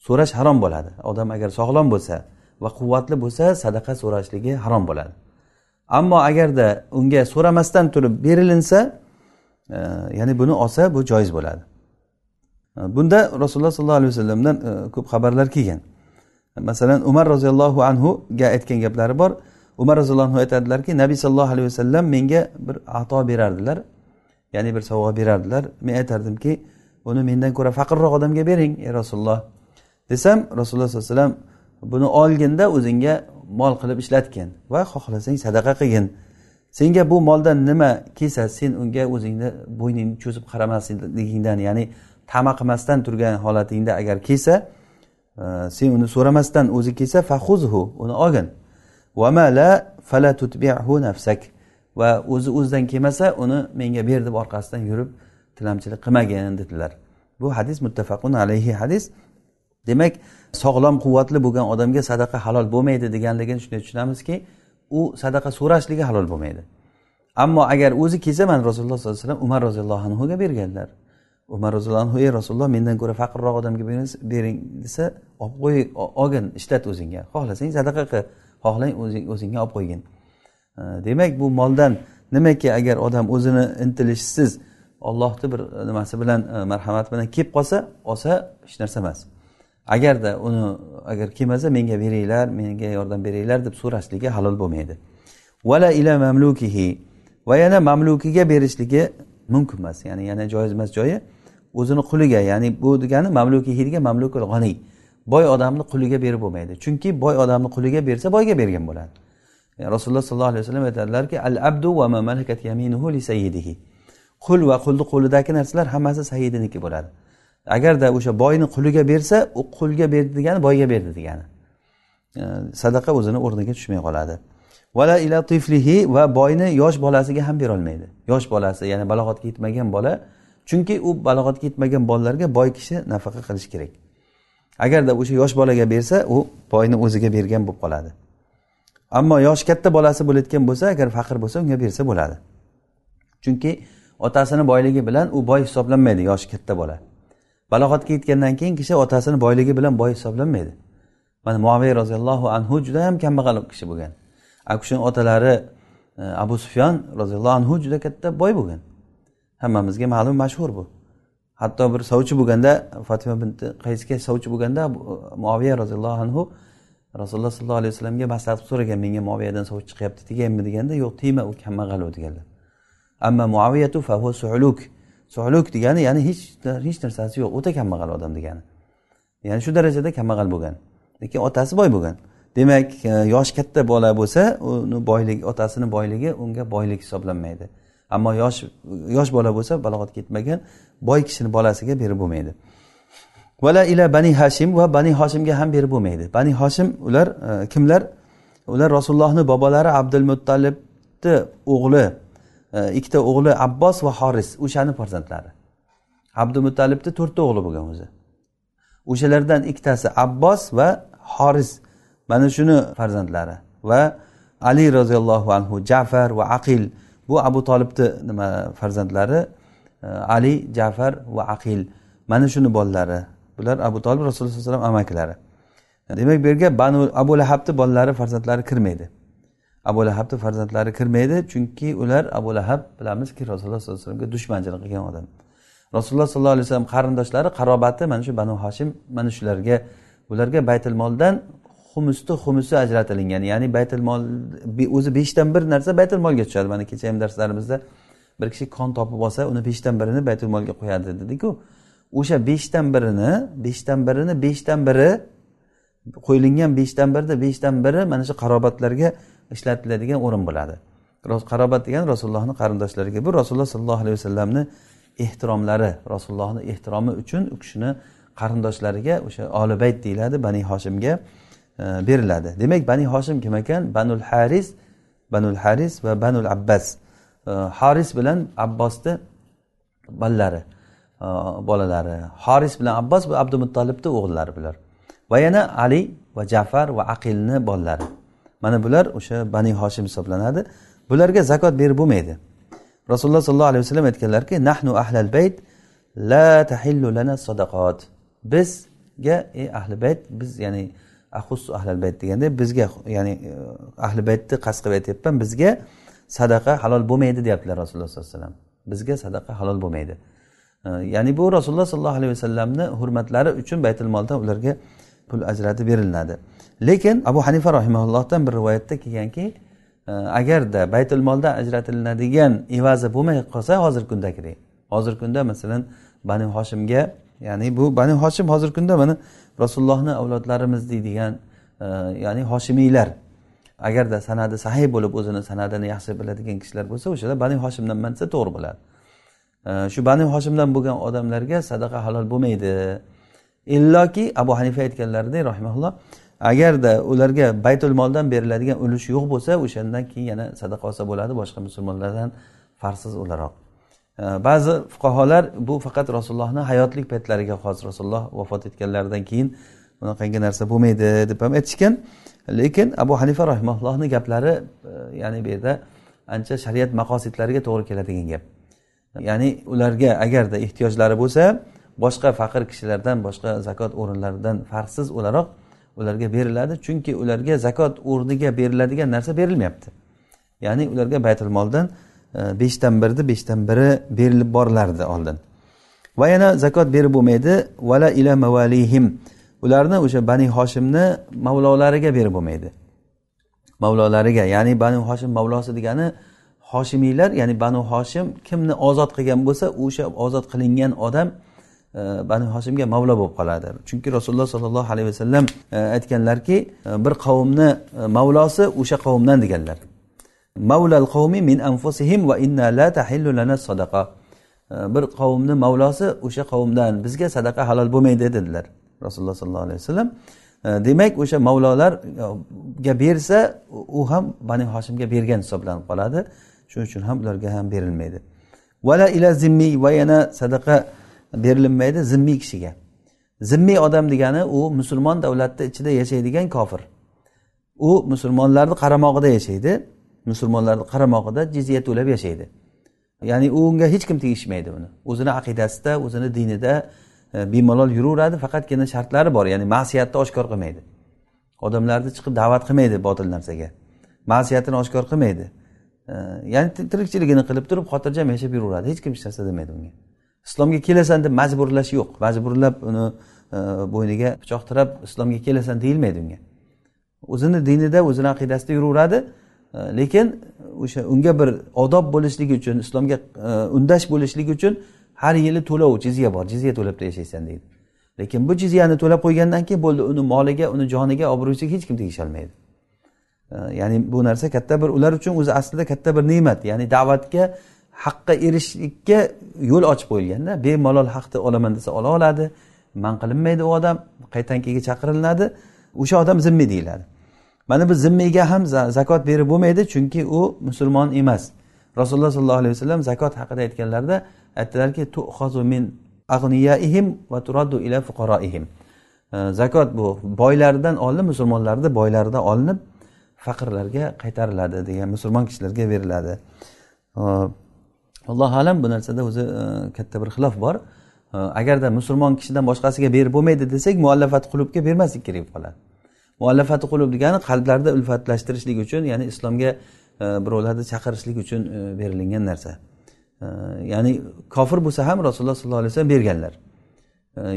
So'rash harom bo'ladi. Odam agar sog'lom bo'lsa va quvvatli bo'lsa sadaqa so'rashligi harom bo'ladi. Ammo agarda unga so'ramasdan turib berilinsa e, ya'ni buni olsa bu joiz bo'ladi. E, bunda rasululloh sollallohu alayhi vasallamdan e, ko'p xabarlar kelgan. Masalan umar roziyallohu anhuga aytgan gaplari bor. Umar roziyallohu anhu aytadilarki nabiy sollallohu alayhi vasallam menga bir ato berardilar. Ya'ni bir sovg'a berardilar. Men aytardimki uni mendan ko'ra faqirroq odamga bering ey rasululloh. Desam rasululloh sollallohu alayhi vasallam buni olginda o'zingga mol qilib ishlatgin va xohlasang sadaqa qilgin. Senga bu moldan nima kelsa sen unga o'zingni bo'yningni cho'zib qaramasligingdan ya'ni tama qilmasdan turgan holatingda agar kelsa e, sen uni so'ramasdan o'zi kelsa fahuzhu uni olgin. Va o'zi o'zidan kelmasa uni menga ber deb orqasidan yurib tilamchilik qilmagin dedilar. Bu hadis muttafaqun alayhi hadis. Demak sog'lom quvvatli bo'lgan odamga sadaqa halol bo'lmaydi deganligini shunday tushunamizki u sadaqa so'rashligi halol bo'lmaydi. Ammo agar o'zi kelsa mana rasululloh sollallohu alayhi vasallam umar roziyallohu anhuga berganlar. Umar roziyallohu anhu ey rasululloh mendan ko'ra faqirroq odamga bering desa olib qo'y olgin ishlat o'zingga. Xohlasang sadaqa qil. Xohlang o'zingga olib qo'ygin. Demak bu moldan nimaki agar odam o'zini intilishsiz ollohni bir e, nimasi bilan e, marhamati bilan kelib qolsa olsa hech narsa emas. Agarda uni agar kelmasa menga beringlar menga yordam beringlar deb so'rashligi halol bo'lmaydi. Vala ila mamlukihi. Va yana mamlukiga berishligi mumkin emas. Ya'ni yana joiz emas joyi. O'zini quliga ya'ni bu degani mamlukihi degan mamlukul g'oniy boy odamni quliga berib bo'lmaydi. Chunki boy odamni quliga bersa boyga bergan bo'ladi. Rasululloh sollallohu alayhi vasallam aytadilarki al abdu va ma malakat yaminuhu li sayyidihi. Qul va qulni qo'lidagi narsalar hammasi sayyidiniki bo'ladi. Agarda o'sha boyni quliga bersa u qulga berdi degani boyga berdi degani. Sadaqa o'zini o'rniga tushmay qoladi. Vala ila tiflihi va boyni yosh bolasiga ham berolmaydi. Yosh bolasi ya'ni balog'atga yetmagan bola chunki u balog'atga yetmagan bolalarga boy kishi nafaqa qilish kerak. Agarda o'sha yosh bolaga bersa u boyni o'ziga bergan bo'lib qoladi. Ammo yoshi katta bolasi bo'layotgan bo'lsa agar faqir bo'lsa unga bersa bo'ladi. Chunki otasini boyligi bilan u boy hisoblanmaydi yoshi katta bola. Balog'atga yetgandan keyin kishi otasini boyligi bilan boy hisoblanmaydi. Mana muaviy roziyallohu anhu juda ham kambag'al kishi bo'lgan. U kishini otalari e, abu sufyon roziyallohu anhu juda katta boy bo'lgan. Hammamizga ma'lum mashhur bu. Hatto bir sovchi bo'lganda fatima binti qaysga sovchi bo'lganda e, muaviya roziyallohu anhu rasululloh sollallohu alayhi vasallamga maslahat so'ragan menga moviyadan sovuq chiqyapti tegaymi deganda yo'q tegma u kambag'al u deganlar. Amma muaviyatu fahu suhluk. Suhluk degani ya'ni hech hech narsasi yo'q o'ta kambag'al odam degani. Ya'ni shu darajada kambag'al bo'lgan lekin otasi boy bo'lgan. Demak e, yosh katta bola bo'lsa uni boylik otasini boyligi unga boylik hisoblanmaydi. Ammo yosh yosh bola bo'lsa balog'atga yetmagan boy kishini bolasiga berib bo'lmaydi. Vala ila bani hashim va bani hoshimga ham berib bo'lmaydi. Bani hoshim ular e, kimlar? Ular rasulullohni bobolari abdul muttalibni o'g'li e, ikkita o'g'li abbos va horis o'shani farzandlari. Abdul muttalibni to'rtta o'g'li bo'lgan o'zi. O'shalardan ikkitasi abbos va horis mana shuni farzandlari. Va ali roziyallohu anhu jafar va aqil bu abu tolibni nima farzandlari e, ali jafar va aqil mana shuni bolalari. Bular abu tolib rasululloh sallallohu alayhi vasallam amakilari demak bu yerga banu abu lahabni bolalari farzandlari kirmaydi. Abu lahabni farzandlari kirmaydi chunki ular abu lahab bilamizki rasululloh sollallohu alayhi vasallamga dushmanchilik qilgan odam. Rasululloh sollallohu alayhi vasallam qarindoshlari qarobati mana shu banu hoshim mana shularga ularga baytul moldan xumusni xumusi ajratilingan ya'ni baytul mol o'zi beshdan bir narsa baytul molga tushadi. Mana kecha ham darslarimizda bir kishi kon topib olsa uni beshdan birini baytul molga qo'yadi dediku. O'sha beshdan birini beshdan birini beshdan biri qo'yilingan beshdan birda beshdan biri mana shu qarobatlarga ishlatiladigan o'rin bo'ladi. Qarobat degani rasulullohni qarindoshlariga. Bu rasululloh sollallohu alayhi vasallamni ehtiromlari rasulullohni ehtiromi uchun u kishini qarindoshlariga o'sha oli bayt deyiladi bani hoshimga e, beriladi. Demak bani hoshim kim ekan? Banul haris banul haris va banul abbas. E, haris bilan abbosni ballari. Э, bolalari. Horis bilan abbos va abdumuttolibni o'g'illari bular. Va yana ali va jafar va aqilni bolalari. Mana bular o'sha bani hoshim hisoblanadi. Bularga zakot berib bo'lmaydi. Rasululloh sollallohu alayhi vasallam aytganlarki nahnu ahlal bayt la tahillu lana sadaqot bizga ey ahli bayt biz ya'ni ahus ahlal bayt deganda bizga ya'ni e, ahli baytni qasd qilib aytyapman bizga sadaqa halol bo'lmaydi deyaptilar rasululloh sollallohu alayhi vasallam. Bizga sadaqa halol bo'lmaydi. Ya'ni bu rasululloh sollallohu alayhi vasallamni hurmatlari uchun baytul moldan ularga pul ajratib beriladi. Lekin abu hanifa rahimaullohdan bir rivoyatda kelganki e, agarda baytul moldan ajratilinadigan evazi bo'lmay qolsa hozirgi kundagidek hozirgi kunda masalan bani hoshimga ya'ni bu bani hoshim hozirgi kunda mana rasulullohni avlodlarimiz deydigan e, ya'ni hoshimiylar. Agarda sanadi sahiy bo'lib o'zini sanadini yaxshi biladigan kishilar bo'lsa o'shalar bani hoshimdan mansa to'g'ri bo'ladi. Shu bani hoshimdan bo'lgan odamlarga sadaqa halol bo'lmaydi. Illoki abu hanifa aytganlaridek rahimaulloh agarda ularga baytul moldan beriladigan ulush yo'q bo'lsa o'shandan keyin yana sadaqa olsa bo'ladi boshqa musulmonlardan farsiz o'laroq. Ba'zi fuqarolar bu faqat rasulullohni hayotlik paytlariga xos rasululloh vafot etganlaridan keyin bunaqangi narsa bo'lmaydi deb ham aytishgan. Lekin abu hanifa rahimallohni gaplari e, ya'ni bu yerda ancha shariat maqosidlariga to'g'ri keladigan gap. Ya'ni ularga agarda ehtiyojlari bo'lsa boshqa faqir kishilardan boshqa zakot o'rinlaridan farqsiz o'laroq ularga beriladi. Chunki ularga zakot o'rniga beriladigan narsa berilmayapti. Ya'ni ularga baytul moldan e, beshdan birni beshdan biri berilib borilardi oldin. Va yana zakot berib bo'lmaydi. Vala ila mavalihim. Ularni o'sha bani hoshimni mavlolariga berib bo'lmaydi. Mavlolariga ya'ni bani hoshim mavlosi degani hoshimiylar ya'ni banu hoshim kimni ozod qilgan bo'lsa o'sha ozod qilingan odam e, banu hoshimga mavlo bo'lib qoladi. Chunki rasululloh sollallohu alayhi vasallam e, aytganlarki e, bir qavmni mavlosi o'sha qavmdan deganlar. Mavlal qavmi min anfusihim va inna la tahillu lana sadaqa. Bir qavmni mavlosi o'sha qavmdan bizga sadaqa halol bo'lmaydi dedilar rasululloh sollallohu alayhi vasallam. Demak o'sha mavlolarga bersa u ham bani hoshimga bergan hisoblanib qoladi. Shuning uchun ham ularga ham berilmaydi. Vala ila zimmiy va yana sadaqa berilinmaydi zimmiy kishiga. Zimmiy odam degani u musulmon davlatni ichida yashaydigan kofir. U musulmonlarni qaramog'ida yashaydi musulmonlarni qaramog'ida jizya to'lab yashaydi. Ya'ni unga hech kim tegishmaydi uni. O'zini aqidasida o'zini dinida e, bemalol yuraveradi faqatgina shartlari bor. Ya'ni ma'siyatni oshkor qilmaydi. Odamlarni chiqib da'vat qilmaydi botil narsaga. Ma'siyatini oshkor qilmaydi. Ya'ni tirikchiligini qilib turib xotirjam yashab yuraveradi hech kim hech narsa demaydi unga. Islomga kelasan deb majburlash yo'q. Majburlab uni e, bo'yniga pichoq tirab islomga kelasan deyilmaydi unga. O'zini dinida o'zini aqidasida yuraveradi. E, lekin o'sha unga bir odob bo'lishligi uchun islomga e, undash bo'lishligi uchun har yili to'lov jizya bor. Jizya to'lab yashaysan deydi. Lekin bu jizyani to'lab qo'ygandan keyin bo'ldi. Uni moliga uni joniga obro'siga hech kim tegisholmaydi. Ya'ni bu narsa katta bir ular uchun o'zi aslida katta bir ne'mat. Ya'ni da'vatga haqqa erishishlikka yo'l ochib qo'yilganda bemalol haqni olaman desa ola oladi man qilinmaydi u odam qaytankiga chaqiriladi o'sha odam zimmiy deyiladi. Mana bu zimmiyga ham zakot berib bo'lmaydi chunki u musulmon emas. Rasululloh sollallohu alayhi vasallam zakot haqida aytganlarida aytdilarki min ag'niyaihim va turaddu ila fuqaroihim zakot bu boylaridan olinib musulmonlarni boylaridan olinib faqirlarga qaytariladi degan musulmon kishilarga beriladi allohu alam bu narsada o'zi e, katta bir xilof bor. E, agarda musulmon kishidan boshqasiga berib bo'lmaydi desak muallafat qulubga bermaslik kerak bo'lib qoladi muallafati qulub degani qalblarda ulfatlashtirishlik uchun ya'ni islomga e, birovlarni chaqirishlik uchun berilingan narsa. Ya'ni kofir bo'lsa ham rasululloh sollallohu alayhi vasallam berganlar.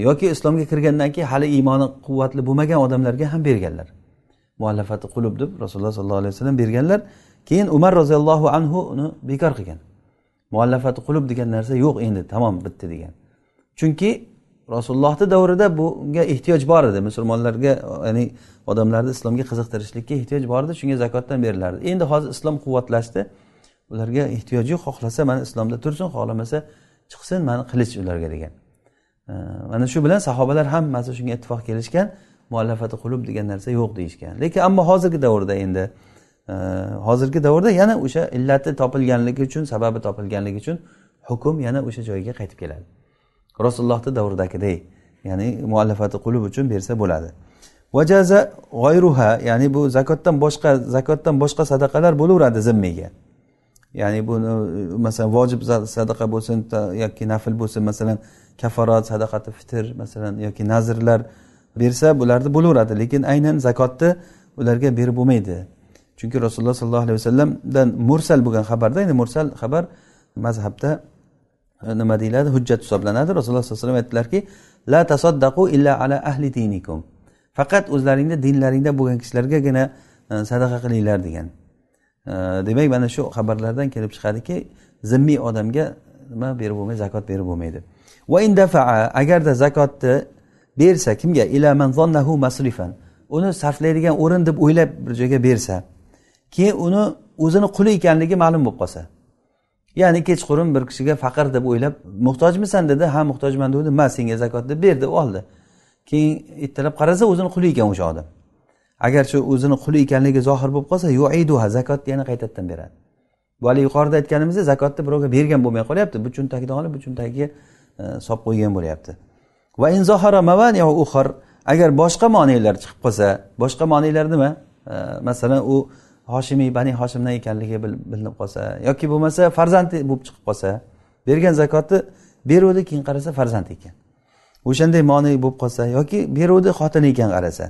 Yoki islomga kirgandan keyin hali iymoni quvvatli bo'lmagan odamlarga ham berganlar. Muallafati qulub deb rasululloh sollallohu alayhi vasallam berganlar. Keyin umar roziyallohu anhu uni bekor qilgan. Muallafati qulub degan narsa yo'q endi tamom bitdi degan. Chunki rasulullohni davrida bunga ehtiyoj bor edi. Musulmonlarga ya'ni odamlarni islomga qiziqtirishlikka ehtiyoj bor edi shunga zakotdan berilardi. Endi hozir islom quvvatlashdi. Ularga ehtiyoj yo'q xohlasa mana islomda tursin xohlamasa chiqsin mani qilich ularga degan. Mana shu bilan sahobalar hammasi shunga ittifoq kelishgan. Muallafati qulub degan narsa yo'q deyishgan. Lekin ammo hozirgi davrda endi e, hozirgi davrda yana o'sha illati topilganligi uchun sababi topilganligi uchun hukm yana o'sha joyiga qaytib keladi. Rasulullohni davridagiday ya'ni muallafati qulub uchun bersa bo'ladi. Vajaza g'oyruha ya'ni bu zakotdan boshqa zakotdan boshqa sadaqalar bo'laveradi zimmiga. Ya'ni buni e, masalan vojib sadaqa bo'lsin yoki nafl bo'lsin masalan kafarat sadaqati fitr masalan yoki nazrlar bersa bularni bo'laveradi. Lekin aynan zakotni ularga berib bo'lmaydi. Chunki rasululloh sollallohu alayhi vasallamdan mursal bo'lgan xabarda endi mursal xabar mazhabda e, nima deyiladi hujjat hisoblanadi. Rasululloh sallallohu alayhi vasallam aytdilarki la tasaddaqu illa ala ahli dinikum. Faqat o'zlaringni dinlaringda bo'lgan kishilargagina e, sadaqa qilinglar degan. E, demak mana shu xabarlardan kelib chiqadiki zimmiy odamga nima berib bo'lmaydi zakot berib bo'lmaydi. Va indafaa agarda zakotni bersa kimga? Ila man zonnahu masrifan. Uni sarflaydigan o'rin deb o'ylab bir joyga bersa keyin uni o'zini quli ekanligi ma'lum bo'lib qolsa ya'ni kechqurun bir kishiga faqir deb o'ylab muhtojmisan dedi. Ha muhtojman degandi ma senga zakot deb berdi oldi. Keyin ertalab qarasa o'zini quli ekan o'sha odam. Agar shu o'zini quli ekanligi zohir bo'lib qolsa yuiduha zakotni yana qaytadan beradi. Bu hali yuqorida aytganimizdek zakotni birovga bergan bo'lmay qolyapti. Bu cho'ntagidan olib bu cho'ntagiga e, solib qo'ygan bo'lyapti. Va uxar agar boshqa monelar chiqib qolsa boshqa monelar nima? Masalan u hoshimiy bani hoshimdan ekanligi bilinib qolsa yoki bo'lmasa farzandi bo'lib chiqib qolsa bergan zakotni beruvdi keyin qarasa farzand ekan. O'shanday moni bo'lib qolsa yoki beruvdi xotini ekan qarasa.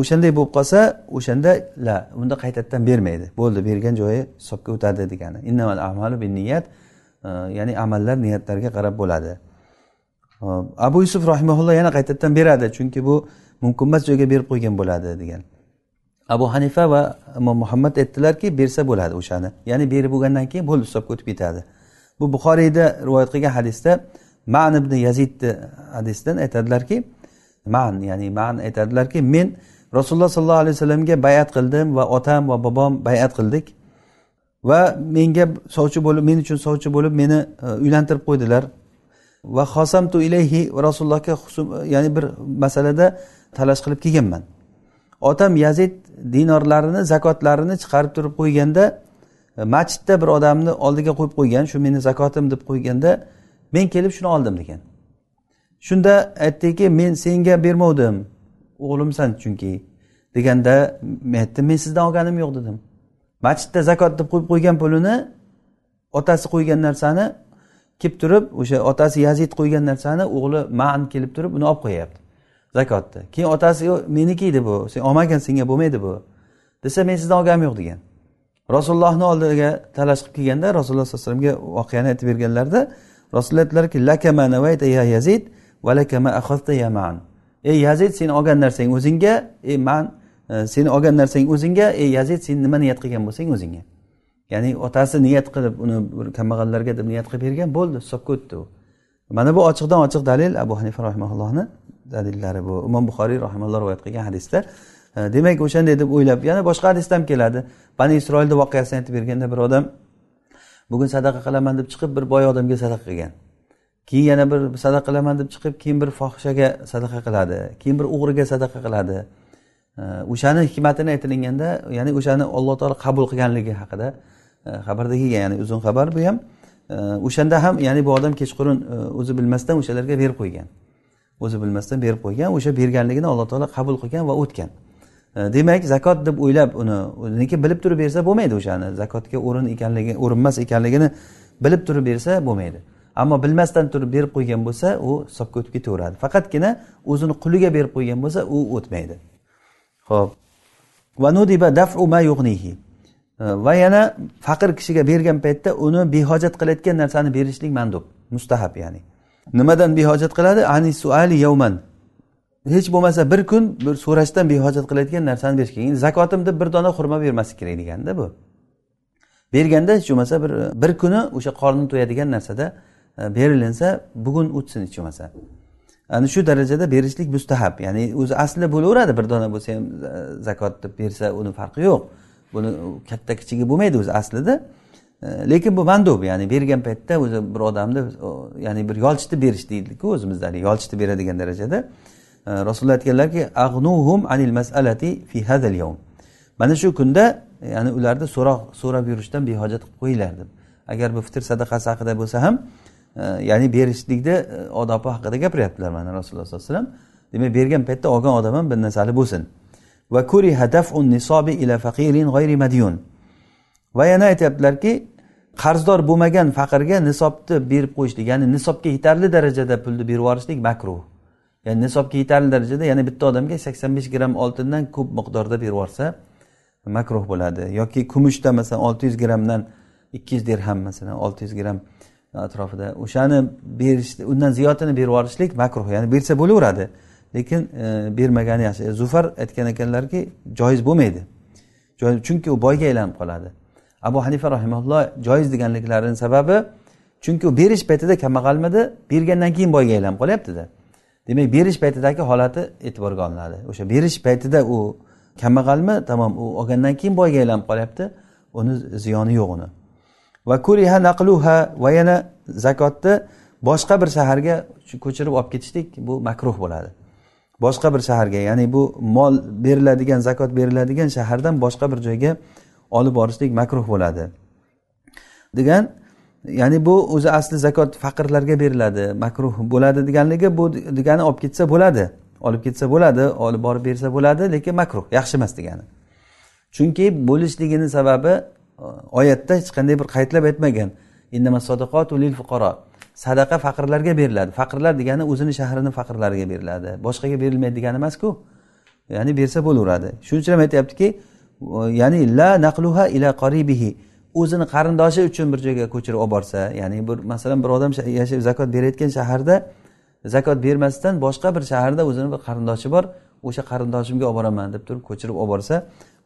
O'shanday bo'lib qolsa o'shanda la unda qaytadan bermaydi. Bo'ldi bergan joyi hisobga o'tadi degani. Innamal amalu bin niyat. Ya'ni amallar niyatlarga qarab bo'ladi. Abu yusuf rahimaulloh yana qaytadan beradi chunki bu mumkinmas joyga berib qo'ygan bo'ladi degan. Abu hanifa va imom muhammad aytdilarki bersa bo'ladi o'shani. Ya'ni berib bo'lgandan keyin bo'ldi hisobga o'tib ketadi. Bu buxoriyda rivoyat qilgan hadisda man ibn yazidni hadisidan aytadilarki man ya'ni man aytadilarki men rasululloh sollallohu alayhi vasallamga bayat qildim va otam va bobom bayat qildik va menga sovchi bo'lib men uchun sovchi bo'lib meni e, uylantirib qo'ydilar. Va xosamtu ilayhi rasulullohga ya'ni bir masalada talash qilib kelganman. Otam yazid dinorlarini zakotlarini chiqarib turib qo'yganda e, masjidda bir odamni oldiga qo'yib qo'ygan shu meni zakotim deb qo'yganda men kelib shuni oldim degan. Shunda aytdiki men senga bermovdim o'g'limsan chunki deganda men aytdim men sizdan olganim yo'q dedim. Masjidda zakot deb qo'yib qo'ygan pulini otasi qo'ygan narsani kelib turib o'sha otasi yazid qo'ygan narsani o'g'li man kelib turib uni olib qo'yyapti zakotni keyin otasi meniki edi bu. Sen olmagin senga bo'lmaydi bu. Desa men sizdan olganim yo'q degan. Rasulullohni oldiga talash qilib kelganda rasululloh sallallohu alayhi vasallamga voqeani aytib berganlarida rasululloh aytdilarki lakama navayta ya yazid va lakama akhadta ya man ey yazid sen olgan narsang o'zingga ey man e, seni olgan narsang o'zingga ey yazid sen nima niyat qilgan bo'lsang o'zingga. Ya'ni otasi niyat qilib uni bir kambag'allarga deb niyat qilib bergan bo'ldi hisobga o'tdi u. Mana bu ochiqdan ochiq dalil abu hanifa rahimaullohni dalillari bu. Imom buxoriy rahimalloh rivoyat qilgan hadisda e, demak o'shanday deb o'ylab yana boshqa hadisda ham keladi. Bani isroilni voqeasini aytib berganda bir odam bugun sadaqa qilaman deb chiqib bir boy odamga sadaqa qilgan. Keyin yana bir sadaqa qilaman deb chiqib keyin bir fohishaga sadaqa qiladi keyin bir o'g'riga sadaqa qiladi. E, o'shani hikmatini aytilganda ya'ni o'shani alloh taolo qabul qilganligi haqida E, xabarda kelgan ya'ni uzun xabar bu ham. E, o'shanda ham ya'ni bu odam kechqurun e, o'zi bilmasdan o'shalarga berib qo'ygan. O'zi bilmasdan berib qo'ygan o'sha berganligini alloh taolo qabul qilgan va o'tgan. Demak zakot deb o'ylab uni lekin bilib turib bersa bo'lmaydi o'shani. Zakotga o'rin ekanligi o'rinmas ekanligini bilib turib bersa bo'lmaydi. Ammo bilmasdan turib berib qo'ygan bo'lsa u hisobga o'tib ketaveradi. Faqatgina o'zini quliga berib qo'ygan bo'lsa u o'tmaydi. Ho'p Э, va yana faqir kishiga bergan paytda uni behojat qilayotgan narsani berishlik mandub mustahab ya'ni. Nimadan behojat qiladi? Ani suali yovman hech bo'lmasa bir kun bir so'rashdan behojat qilayotgan narsani berish kerak zakotim deb bir dona xurmo bermaslik kerak deganda bu. Berganda hech bo'lmasa bir bir kuni o'sha qorni to'yadigan narsada e, berilinsa bugun o'tsin hech bo'lmasa. Ana shu darajada berishlik mustahab. Ya'ni o'zi aslida bo'laveradi bir dona bo'lsa ham e, zakot deb bersa uni farqi yo'q. Buni katta kichigi bo'lmaydi o'zi aslida. E, lekin bu mandub ya'ni bergan paytda o'zi bir odamni ya'ni bir yolchitib berish deydiku o'zimizda yolchitib beradigan darajada. E, rasululloh aytganlarki ag'nuhum anil masalati fi hadal yawm. Mana shu kunda ya'ni ularni so'roq so'rab yurishdan behojat qilib qo'yinglar deb. Agar bu fitr sadaqasi haqida bo'lsa ham e, ya'ni berishlikni odobi haqida gapiryaptilar mana rasululloh sollallohu alayhi vasallam. Demak bergan paytda olgan odam ham bir narsali bo'lsin. Va nisobi ila faqirin g'ayri madyun va yana aytyaptilarki qarzdor bo'lmagan faqirga nisobni berib qo'yishlik ya'ni nisobga yetarli darajada pulni berib yuborishlik makruh. Ya'ni nisobga yetarli darajada ya'ni bitta odamga sakson besh gramm oltindan ko'p miqdorda berib yuborsa makruh bo'ladi. Yoki kumushda masalan olti yuz grammdan ikki yuz dirham masalan olti yuz gramm atrofida o'shani berish undan ziyodini berib yuborishlik makruh. Ya'ni bersa bo'laveradi. Lekin e, bermagani yaxshi. E, Zufar aytgan ekanlarki joiz bo'lmaydi. Chunki u boyga aylanib qoladi. Abu hanifa rahimalloh joiz deganliklarini sababi chunki u berish paytida kambag'almidi bergandan keyin boyga aylanib qolyaptida. Demak berish paytidagi holati e'tiborga olinadi. O'sha berish paytida u kambag'almi tamom u olgandan keyin boyga aylanib qolyapti. Uni ziyoni yo'q uni. Va kuriha naqluha va yana zakotni boshqa bir shaharga ko'chirib olib ketishlik bu makruh bo'ladi. Boshqa bir shaharga ya'ni bu mol beriladigan zakot beriladigan shahardan boshqa bir joyga olib borishlik makruh bo'ladi. Degan ya'ni bu o'zi asli zakot faqirlarga beriladi makruh bo'ladi deganligi bu degani olib ketsa bo'ladi olib ketsa bo'ladi olib borib bersa bo'ladi lekin makruh yaxshi emas degani. Chunki bo'lishligini sababi oyatda hech qanday bir qaydlab aytmagan sadaqa faqirlarga beriladi. Faqirlar degani o'zini shahrini faqirlariga beriladi. Boshqaga berilmaydi degani emasku. Ya'ni bersa bo'laveradi. Shuning uchun ham aytyaptiki ya'ni la naqluha ila qoribihi o'zini qarindoshi uchun bir joyga ko'chirib olib borsa ya'ni bir masalan bir odam yashab zakot berayotgan shaharda zakot bermasdan boshqa bir shaharda o'zini bir qarindoshi bor o'sha qarindoshimga olib boraman deb turib ko'chirib olib borsa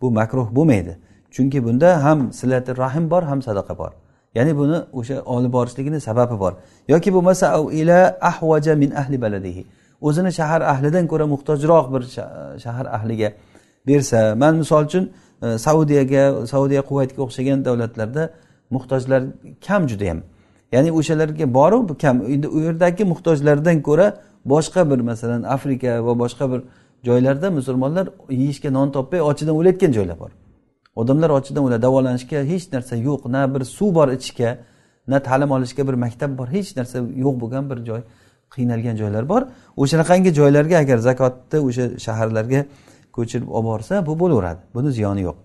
bu makruh bo'lmaydi. Chunki bunda ham silati rahim bor ham sadaqa bor. Ya'ni buni o'sha olib borishligini sababi bor. Yoki bo'lmasa ila ahvaja min ahli baladihi. O'zini shahar ahlidan ko'ra muhtojroq bir shahar ahliga bersa man misol uchun e, saudiyaga saudiya quvaytga o'xshagan davlatlarda muhtojlar kam judayam. Ya'ni o'shalarga boru kam. Endi u yerdagi muhtojlardan ko'ra boshqa bir masalan afrika va boshqa bir joylarda musulmonlar yeyishga non topmay ochidan o'layotgan joylar bor. Odamlar ochidan o'ladi davolanishga hech narsa yo'q. Na bir suv bor ichishga na ta'lim olishga bir maktab bor hech narsa yo'q bo'lgan bir joy qiynalgan joylar bor. O'shanaqangi joylarga agar zakotni o'sha shaharlarga ko'chirib olib borsa bu bo'laveradi. Buni ziyoni yo'q.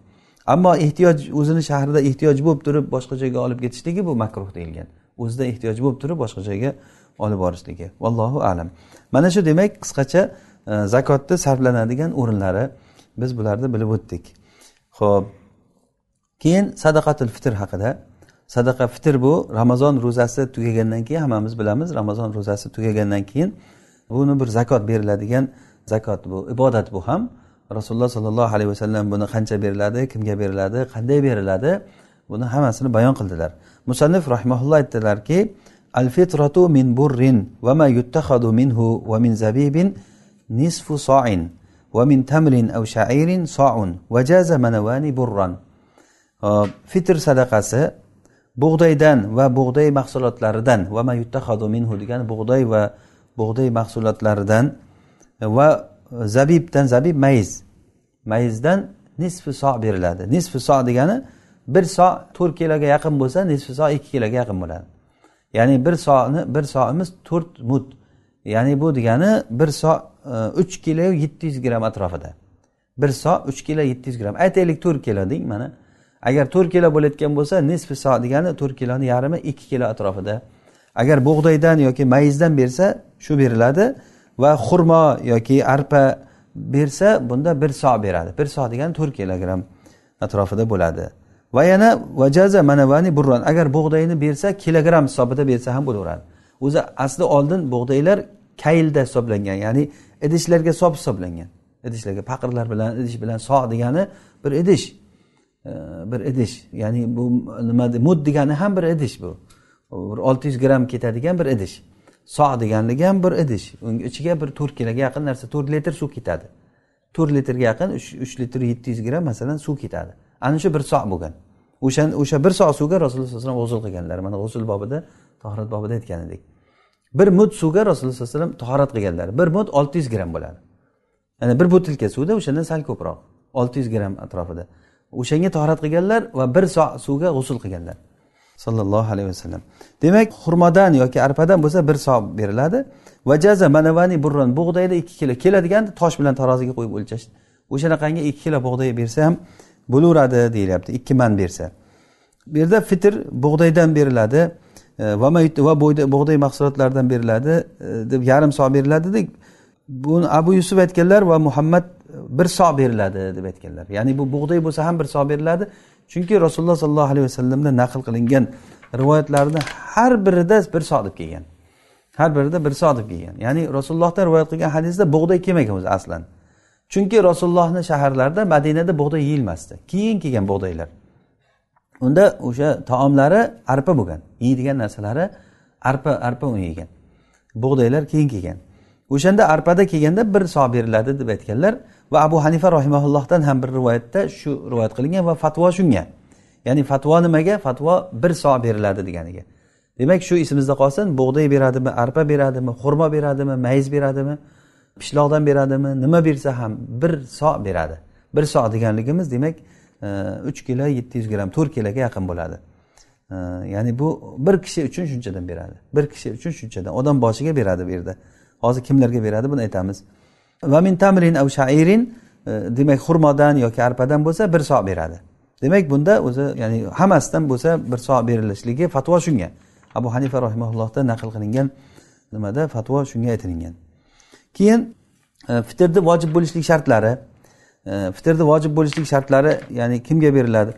Ammo ehtiyoj o'zini shahrida ehtiyoj bo'lib turib boshqa joyga olib ketishligi bu makruh deyilgan. O'zida ehtiyoj bo'lib turib boshqa joyga olib borishligi. Vallohu alam. Mana shu demak qisqacha e, zakotni sarflanadigan o'rinlari biz bularni bilib o'tdik. Ho'p keyin sadaqatul fitr haqida. Sadaqa fitr bu ramazon ro'zasi tugagandan keyin hammamiz bilamiz ramazon ro'zasi tugagandan keyin buni bir zakot beriladigan zakot bu ibodat bu ham. Rasululloh sollallohu alayhi vasallam buni qancha beriladi kimga beriladi qanday beriladi buni hammasini bayon qildilar. Musannif rahmaulloh aytdilarki al fitratu min burrin va ma yuttakhadu minhu va min zabibin nisfu so'in va min tamrin aw sha'irin so'un va jaza manavani burran. Fitr sadaqasi bug'doydan va bug'doy mahsulotlaridan va mayuttahadu minhu degani bug'doy va bug'doy mahsulotlaridan va zabibdan zabib mayiz. Mayizdan nisfi so beriladi. Nisfi so degani bir so to'rt kiloga yaqin bo'lsa nisfi so ikki kiloga yaqin bo'ladi. Ya'ni bir soni bir soimiz to'rt mut. Ya'ni bu degani bir so e, uch kilo yetti yuz gramm atrofida. Bir so uch kilo yetti yuz gramm aytaylik to'rt kilo deng mana. Agar to'rt kilo bo'layotgan bo'lsa nisfi so degani to'rt kiloni yarmi ikki kilo atrofida. Agar bug'doydan yoki mayizdan bersa shu beriladi va xurmo yoki arpa bersa bunda bir so beradi. Bir so degani to'rt kilogramm atrofida bo'ladi. Va yana vajaza manavani burron agar bug'doyni bersa kilogramm hisobida bersa ham bo'laveradi. O'zi asli oldin bug'doylar kaylda hisoblangan ya'ni idishlarga hisob hisoblangan. Idishlarga paqirlar bilan idish bilan so degani bir idish. Bir idish. Ya'ni bu nima mud degani ham bir idish bu. Bir olti yuz gramm ketadigan bir idish. So deganligi ham bir idish. Unga ichiga bir to'rt kiloga yaqin narsa to'rt litr suv ketadi. To'rt litrga yaqin uch litr yetti yuz gramm masalan suv ketadi. Ana shu bir so bo'lgan. O'sha o'sha bir so suvga rasululloh sallallohu alayhi vasallam g'usul qilganlar. Mana g'usul bobida tahorat bobida aytgan edik. Bir mud suvga rasululloh sallallohu alayhi vasallam tahorat qilganlar. Bir mud olti yuz gramm bo'ladi. Ya'ni bir butilka suvda o'shandan sal ko'proq. Olti yuz gramm atrofida. O'shanga tahorat qilganlar va bir so suvga g'usul qilganlar. Sollallohu alayhi vasallam demak xurmodan yoki arpadan bo'lsa bir so beriladi. Va jaza manavani burron bug'doyda ikki kilo keladiganda tosh bilan taroziga qo'yib o'lchash. O'shanaqangi ikki kilo bug'doy bersa ham bo'laveradi deyilyapti ikki man bersa. Bu yerda fitr bug'doydan beriladi e, va va bug'doy mahsulotlaridan beriladi e, deb yarim so beriladi dedik. Buni abu yusuf aytganlar va muhammad bir so beriladi deb aytganlar. Ya'ni bu bug'doy bo'lsa ham bir so beriladi. Chunki rasululloh sollallohu alayhi vasallamdan naql qilingan rivoyatlarni har birida bir so deb kelgan. Har birida bir so deb kelgan. Ya'ni rasulullohdan rivoyat qilgan hadisda bug'doy kelmagan o'zi aslan? Chunki rasulullohni shaharlarida madinada bug'doy yeyilmasdi. Keyin kelgan bug'doylar. Unda o'sha taomlari arpa bo'lgan. Yeydigan narsalari arpa arpa un yegan. Bug'doylar keyin kelgan. O'shanda arpada kelganda bir so beriladi deb aytganlar. Va abu hanifa rahimaullohdan ham bir rivoyatda shu rivoyat qilingan va fatvo shunga. Ya'ni fatvo nimaga? Fatvo bir so beriladi deganiga. Demak shu esimizda qolsin bug'doy beradimi arpa beradimi xurmo beradimi mayiz beradimi pishloqdan beradimi nima bersa ham bir so beradi. Bir so deganligimiz demak e, uch kilo yetti yuz gramm to'rt kiloga yaqin bo'ladi. E, ya'ni bu bir kishi uchun shunchadan beradi. Bir kishi uchun shunchadan. Odam boshiga beradi bu yerda. Hozir kimlarga beradi buni aytamiz. Va min tamrin av shairin e, demak xurmodan yoki arpadan bo'lsa bir so beradi. Demak bunda o'zi ya'ni hammasidan bo'lsa bir so berilishligi fatvo shunga. Abu hanifa rahimaullohda naql qilingan nimada? Fatvo shunga aytilingan. Keyin e, fitrni vojib bo'lishlik shartlari e, fitrni vojib bo'lishlik shartlari ya'ni kimga beriladi?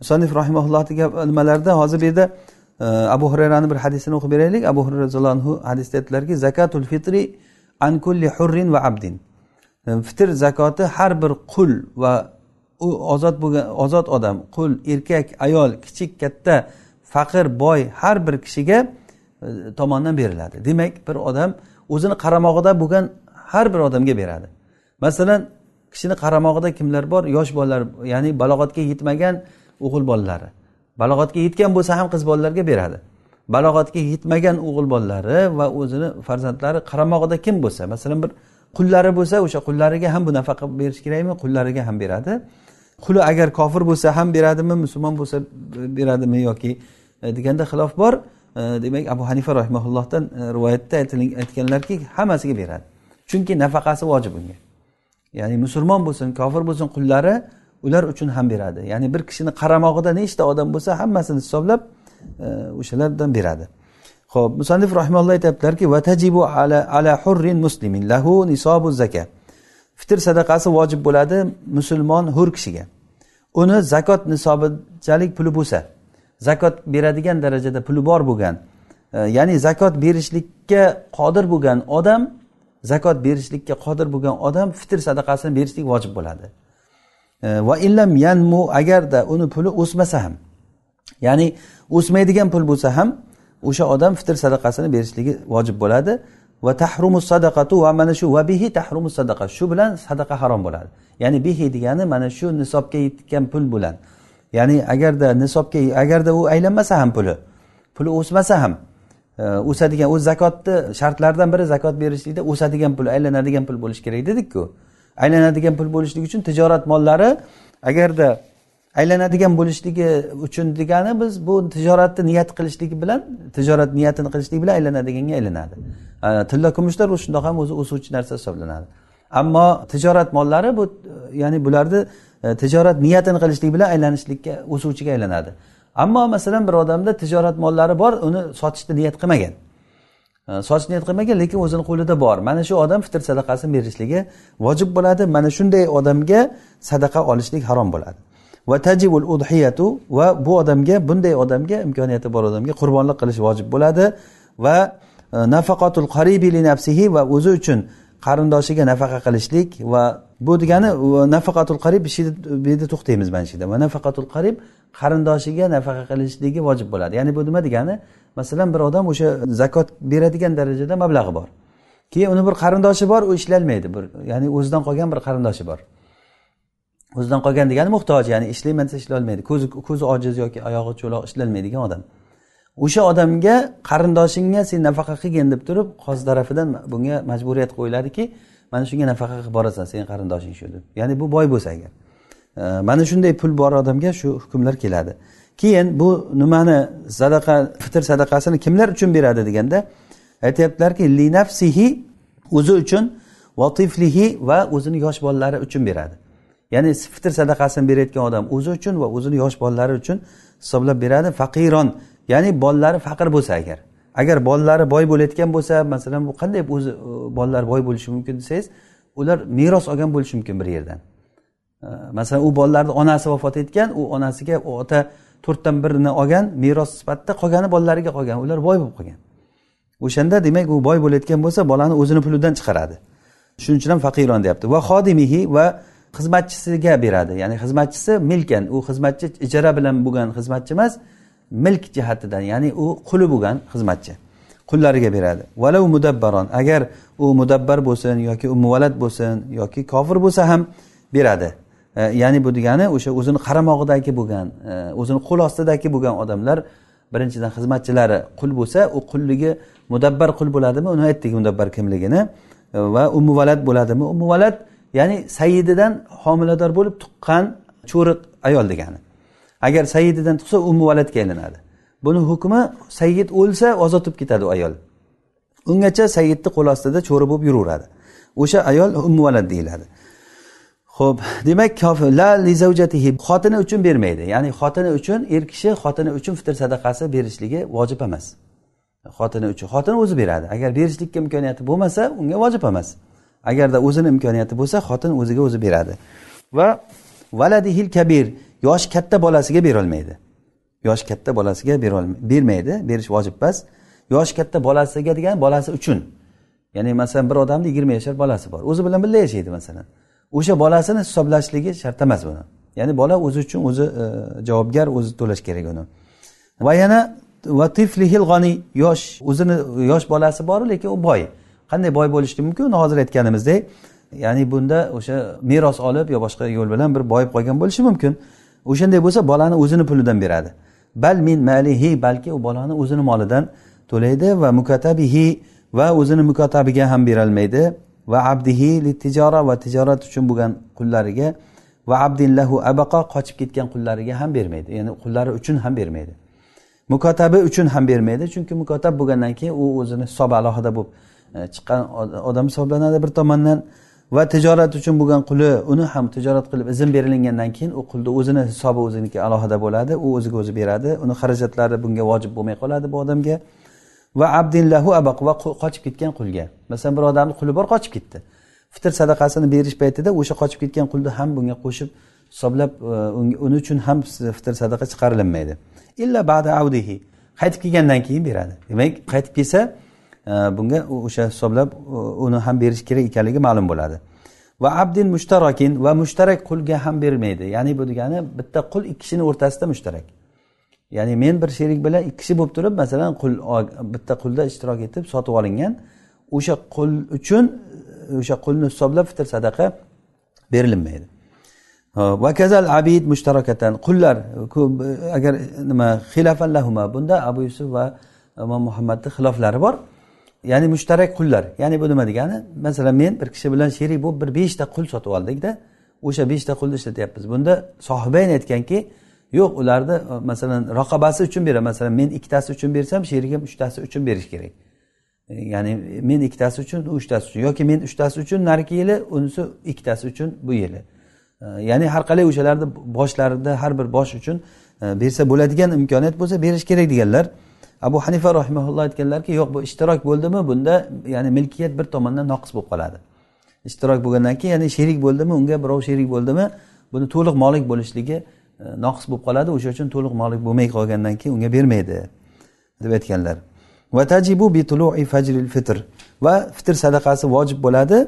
Musanif rahimaullohni nimalarida hozir bu yerda abu hurayrani bir hadisini o'qib beraylik. Abu hurayra roziyallohu anhu hadisda aytdilarki zakatul fitri an kulli hurrin va abdin. Fitr zakoti har bir qul va u ozod bo'lgan ozod odam qul erkak ayol kichik katta faqir boy har bir kishiga e, tomonidan beriladi. Demak bir odam o'zini qaramog'ida bo'lgan har bir odamga beradi. Masalan kishini qaramog'ida kimlar bor? Yosh bolalar ya'ni balog'atga yetmagan o'g'il bolalari. Balog'atga yetgan bo'lsa ham qiz bolalarga beradi. Balog'atga yetmagan o'g'il bolalari va o'zini farzandlari qaramog'ida kim bo'lsa masalan bir qullari bo'lsa o'sha qullariga ham bu nafaqa berish kerakmi? Qullariga ham beradi. Quli agar kofir bo'lsa ham beradimi musulmon bo'lsa beradimi yoki e, deganda xilof bor. E, demak abu hanifa rahimaullohdan e, rivoyatda aytganlarki hammasiga beradi. Chunki nafaqasi vojib unga. Ya'ni musulmon bo'lsin kofir bo'lsin qullari ular uchun ham beradi. Ya'ni bir kishini qaramog'ida nechta odam bo'lsa hammasini hisoblab E, o'shalardan beradi. Ho'p musannif rahimalloh aytyaptilarki vatajibu ala ala hurrin muslimin lahu nisobu zaka. Fitr sadaqasi vojib bo'ladi musulmon hur kishiga. Uni zakot nisobichalik puli bo'lsa zakot beradigan darajada puli bor bo'lgan e, ya'ni zakot berishlikka qodir bo'lgan odam zakot berishlikka qodir bo'lgan odam fitr sadaqasini berishlik vojib bo'ladi. E, va illam yanmu agarda uni puli o'smasa ham ya'ni o'smaydigan pul bo'lsa ham o'sha odam fitr sadaqasini berishligi vojib bo'ladi. Va tahrumu sadaqatu va mana shu va bihi tahrumu sadaqa shu bilan sadaqa harom bo'ladi. Ya'ni bihi degani mana shu nisobga yetgan pul bilan. Ya'ni agarda nisobga agarda u aylanmasa ham puli puli o'smasa ham e, o'sadigan o'z zakotni shartlaridan biri zakot berishlikda o'sadigan pul aylanadigan pul bo'lishi kerak dedikku. Aylanadigan pul bo'lishligi uchun tijorat mollari agarda aylanadigan bo'lishligi uchun degani biz bu tijoratni niyat qilishlik bilan tijorat niyatini qilishlik bilan aylanadiganga aylanadi. Tilla kumushlar u shundoq ham o'zi o'suvchi narsa hisoblanadi. Ammo tijorat mollari bu ya'ni bularni e, tijorat niyatini qilishlik bilan aylanishlikka o'suvchiga aylanadi. Ammo masalan bir odamda tijorat mollari bor uni sotishni niyat qilmagan. E, Sotish niyat qilmagan lekin o'zini qo'lida bor. Mana shu odam fitr sadaqasini berishligi vojib bo'ladi. Mana shunday odamga sadaqa olishlik harom bo'ladi. Va tajibul udhiyatu va bu odamga bunday odamga imkoniyati bor odamga qurbonlik qilish vojib bo'ladi va e, nafaqatul qaribi li nafsihi va o'zi uchun qarindoshiga nafaqa qilishlik va bu degani nafaqatul qarib bu yerda to'xtaymiz mana shu yerda. Va nafaqatul qarib qarindoshiga nafaqa qilishligi vojib bo'ladi. Ya'ni bu nima degani? Masalan bir odam o'sha zakot beradigan darajada mablag'i bor. Keyin uni bir qarindoshi bor u ishlolmaydi. Bir ya'ni o'zidan qolgan bir qarindoshi bor. O'zidan qolgan degani muhtoj ya'ni ishlayman desa ishlolmaydi. Ko'zi ko'zi ojiz yoki oyog'i cho'loq ishlolmaydigan odam. O'sha odamga qarindoshingga sen nafaqa qilgin deb turib qozi tarafidan bunga majburiyat qo'yiladiki mana shunga nafaqa qilib borasan sen qarindoshing shu deb. Ya'ni bu boy bo'lsa agar. Mana shunday pul bor odamga shu hukmlar keladi. Keyin bu nimani sadaqa fitr sadaqasini kimlar uchun beradi deganda aytyaptilarki li nafsihi o'zi uchun va tiflihi va o'zini yosh bolalari uchun beradi. Ya'ni fitr sadaqasini berayotgan odam o'zi uchun va o'zini yosh bolalari uchun hisoblab beradi. Faqiron ya'ni bolalari faqir bo'lsa agar. Agar bolalari boy bo'layotgan bo'lsa masalan bu qanday o'zi e, bolalar boy bo'lishi mumkin desangiz ular meros olgan bo'lishi mumkin bir yerdan. E, masalan u bolalarni onasi vafot etgan u onasiga u ota to'rtdan birini olgan meros sifatida qolgani bolalariga qolgan ular boy bo'lib qolgan. O'shanda demak u boy bo'layotgan bo'lsa bolani o'zini pulidan chiqaradi. Shuning uchun ham faqiron deyapti. Va xodimihi va xizmatchisiga beradi. Ya'ni xizmatchisi milkan u xizmatchi ijara bilan bo'lgan xizmatchi emas milk jihatidan ya'ni u quli bo'lgan xizmatchi qullariga beradi. Valau mudabbaron agar u mudabbar bo'lsin yoki u bo'lsin yoki kofir bo'lsa ham beradi. E, ya'ni bu degani o'sha o'zini qaramog'idagi bo'lgan e, o'zini qo'l ostidagi bo'lgan odamlar birinchidan xizmatchilari qul bo'lsa u qulligi mudabbar qul bo'ladimi? Uni aytdik mudabbar kimligini. E, va u bo'ladimi? U ya'ni sayididan homilador bo'lib tuqqan cho'ri ayol degani. Agar sayididan tug'sa u muvalatga aylanadi. Buni hukmi sayid o'lsa ozod bo'lib ketadi u ayol. Ungacha sayidni qo'l ostida cho'ri bo'lib yuraveradi. O'sha ayol muvalat deyiladi. Ho'p demak la lizavjatihi xotini uchun bermaydi. Ya'ni xotini uchun er kishi xotini uchun fitr sadaqasi berishligi vojib emas. Xotini uchun xotini o'zi beradi. Agar berishlikka imkoniyati bo'lmasa unga vojib emas. Agarda o'zini imkoniyati bo'lsa xotin o'ziga o'zi beradi. Va valadihil kabir yoshi katta bolasiga berolmaydi. Yoshi katta bolasiga bermaydi berish vojib emas. Yoshi katta bolasiga degan bolasi uchun. Ya'ni masalan bir odamni yigirma yashar bolasi bor. O'zi bilan birga yashaydi masalan. O'sha bolasini hisoblashligi shart emas buni. Ya'ni bola o'zi uchun o'zi e, javobgar o'zi to'lash kerak uni. Va yana va tiflihil g'oniy yosh o'zini yosh bolasi bor lekin u boy. Qanday boy bo'lishligi mumkin uni hozir aytganimizdek ya'ni bunda o'sha meros olib yo boshqa yo'l bilan bir boyib qolgan bo'lishi mumkin. O'shanday bo'lsa bolani o'zini pulidan beradi. Bal min malihi balki u bolani o'zini molidan to'laydi va mukatabihi va o'zini mukotabiga ham berolmaydi. Va abdihi tijora va tijorat uchun bo'lgan qullariga va abdillahu abaqa qochib ketgan qullariga ham bermaydi. Ya'ni qullari uchun ham bermaydi. Mukotabi uchun ham bermaydi chunki mukotab bo'lgandan keyin u o'zini hisobi alohida bo'lib E, chiqqan odam hisoblanadi bir tomondan. Va tijorat uchun bo'lgan quli uni ham tijorat qilib izn berilgandan keyin u qulni o'zini hisobi o'ziniki alohida bo'ladi. U o'ziga o'zi beradi. Uni xarajatlari bunga vojib bo'lmay qoladi bu odamga. Va abdillahu abaq va qochib ketgan qulga. Masalan bir odamni quli bor qochib ketdi. Fitr sadaqasini berish paytida o'sha qochib ketgan qulni ham bunga qo'shib hisoblab e, uni uchun ham fitr sadaqa chiqarilinmaydi. Illa ba'da avdihi. Qaytib kelgandan keyin beradi. Demak qaytib kelsa bunga o'sha hisoblab uni ham berish kerak ekanligi ma'lum bo'ladi. Va abdin mushtarakin va mushtarak qulga ham bermaydi ya'ni bu degani bitta qul ikki kishini o'rtasida mushtarak. Ya'ni men bir sherik bilan ikki kishi bo'lib turib masalan qul bitta qulda ishtirok etib sotib olingan o'sha qul uchun e, o'sha qulni hisoblab fitr sadaqa berilinmaydi va kazal abid mushtarakatan qullar agar e, nima xilafan lahuma bunda abu yusuf va imom muhammadni xiloflari bor. Ya'ni mushtarak qullar. Ya'ni bu nima degani? Masalan men bir kishi bilan sherik bo'lib bir beshta qul sotib oldikda o'sha beshta qulni ishlatyapmiz. Bunda sohibayn aytganki yo'q ularni masalan raqobasi uchun beraman. Masalan men ikkitasi uchun bersam sherigim uchtasi uchun berish kerak. Ya'ni men ikkitasi uchun u uchtasi uchun. Yoki men uchtasi uchun narigi yili unisi ikkitasi uchun bu yili. Ya'ni har qalay o'shalarni boshlarida har bir bosh uchun e, bersa bo'ladigan imkoniyat bo'lsa berish kerak deganlar. Abu hanifa rahimaulloh aytganlarki yo'q bu ishtirok bo'ldimi? Bunda ya'ni milkiyat bir tomondan noqis bo'lib qoladi. Ishtirok bo'lgandan keyin ya'ni sherik bo'ldimi? Unga birov sherik bo'ldimi? Buni to'liq molik bo'lishligi e, noqis bo'lib qoladi. O'sha uchun to'liq molik bo'lmay qolgandan keyin unga bermaydi deb aytganlar. Va tajibu bi fajril fitr. Va fitr sadaqasi vojib bo'ladi.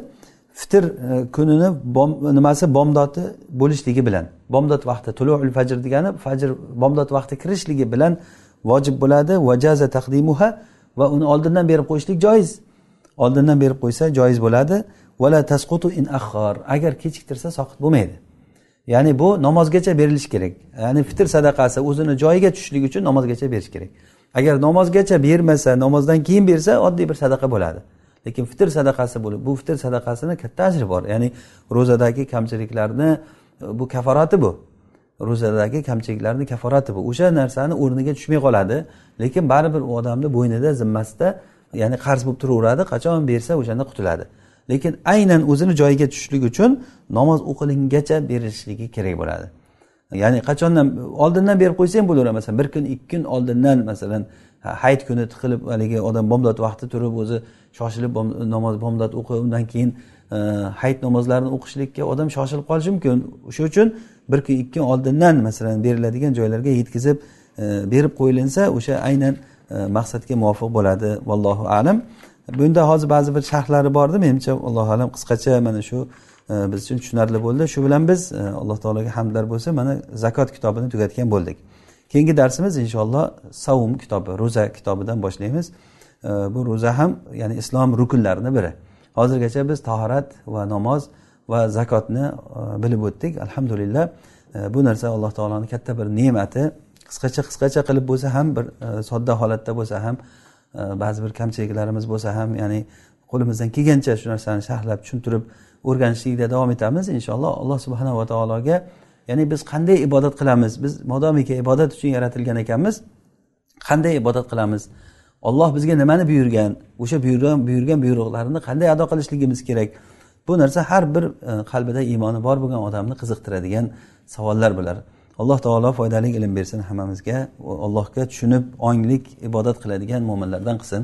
Fitr e, kunini bom, nimasi? Bomdodi bo'lishligi bilan. Bomdod vaqti tuluul fajr degani fajr bomdod vaqti kirishligi bilan vojib bo'ladi. Vajaza taqdimuha va uni oldindan berib qo'yishlik joiz. Oldindan berib qo'ysa joiz bo'ladi. Vala tasqutu in axhor agar kechiktirsa soqit bo'lmaydi. Ya'ni bu namozgacha berilishi kerak. Ya'ni fitr sadaqasi o'zini joyiga tushishligi uchun namozgacha berish kerak. Agar namozgacha bermasa namozdan keyin bersa oddiy bir sadaqa bo'ladi. Lekin fitr sadaqasi bo'lib bu fitr sadaqasini katta ajri bor. Ya'ni ro'zadagi kamchiliklarni bu kaforati bu. Ro'zadagi kamchiliklarni kaforati bu o'sha narsani o'rniga tushmay qoladi. Lekin baribir u odamni bo'ynida zimmasida ya'ni qarz bo'lib turaveradi qachon bersa o'shanda qutuladi lekin aynan o'zini joyiga tushishlik uchun namoz o'qilingacha berishligi kerak bo'ladi. Ya'ni qachondan oldindan berib qo'ysa ham bo'laveradi masalan bir kun ikki kun oldindan masalan hayit kuni tiqilib haligi odam bomdod vaqti turib o'zi shoshilib namoz bomdod o'qib undan keyin e, hayit namozlarini o'qishlikka odam shoshilib qolishi mumkin. O'sha uchun bir kun ikki kun oldindan masalan beriladigan joylarga yetkazib e, berib qo'yilinsa o'sha aynan e, maqsadga muvofiq bo'ladi. Vallohu alam. Bunda hozir ba'zi bir sharhlari bordi menimcha allohu alam qisqacha mana shu e, biz uchun tushunarli bo'ldi. Shu bilan biz e, alloh taologa hamdlar bo'lsa mana zakot kitobini tugatgan bo'ldik. Keyingi darsimiz inshaalloh savum kitobi ro'za kitobidan boshlaymiz. E, bu ro'za ham ya'ni islom rukunlarini biri. Hozirgacha biz tahorat va namoz va zakotni e, bilib o'tdik. Alhamdulillah e, bu narsa alloh taoloni katta bir ne'mati. Qisqacha qisqacha qilib bo'lsa ham bir e, sodda holatda bo'lsa ham ba'zi bir kamchiliklarimiz bo'lsa ham ya'ni qo'limizdan kelgancha shu narsani sharhlab tushuntirib o'rganishlikda davom etamiz inshaalloh. Alloh subhanava taologa ya'ni biz qanday ibodat qilamiz? Biz modomiki ibodat uchun yaratilgan ekanmiz. Qanday ibodat qilamiz? Olloh bizga nimani buyurgan? O'sha buyurgan buyurgan buyruqlarini qanday ado qilishligimiz kerak? bu narsa har bir e, qalbida iymoni bor bo'lgan odamni qiziqtiradigan savollar bular alloh taolo foydali ilm bersin hammamizga allohga tushunib onglik ibodat qiladigan mo'minlardan qilsin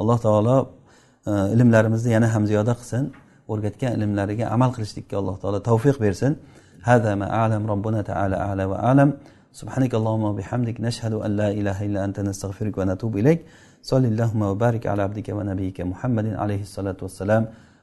alloh taolo e, ilmlarimizni yana ham ziyoda qilsin o'rgatgan ilmlariga amal qilishlikka alloh taolo tavfiq bersin هذا ما أعلم ربنا تعالى أعلى وأعلم سبحانك اللهم وبحمدك نشهد أن لا إله إلا أنت نستغفرك ونتوب إليك صلى اللهم وبارك على عبدك ونبيك محمد عليه الصلاة والسلام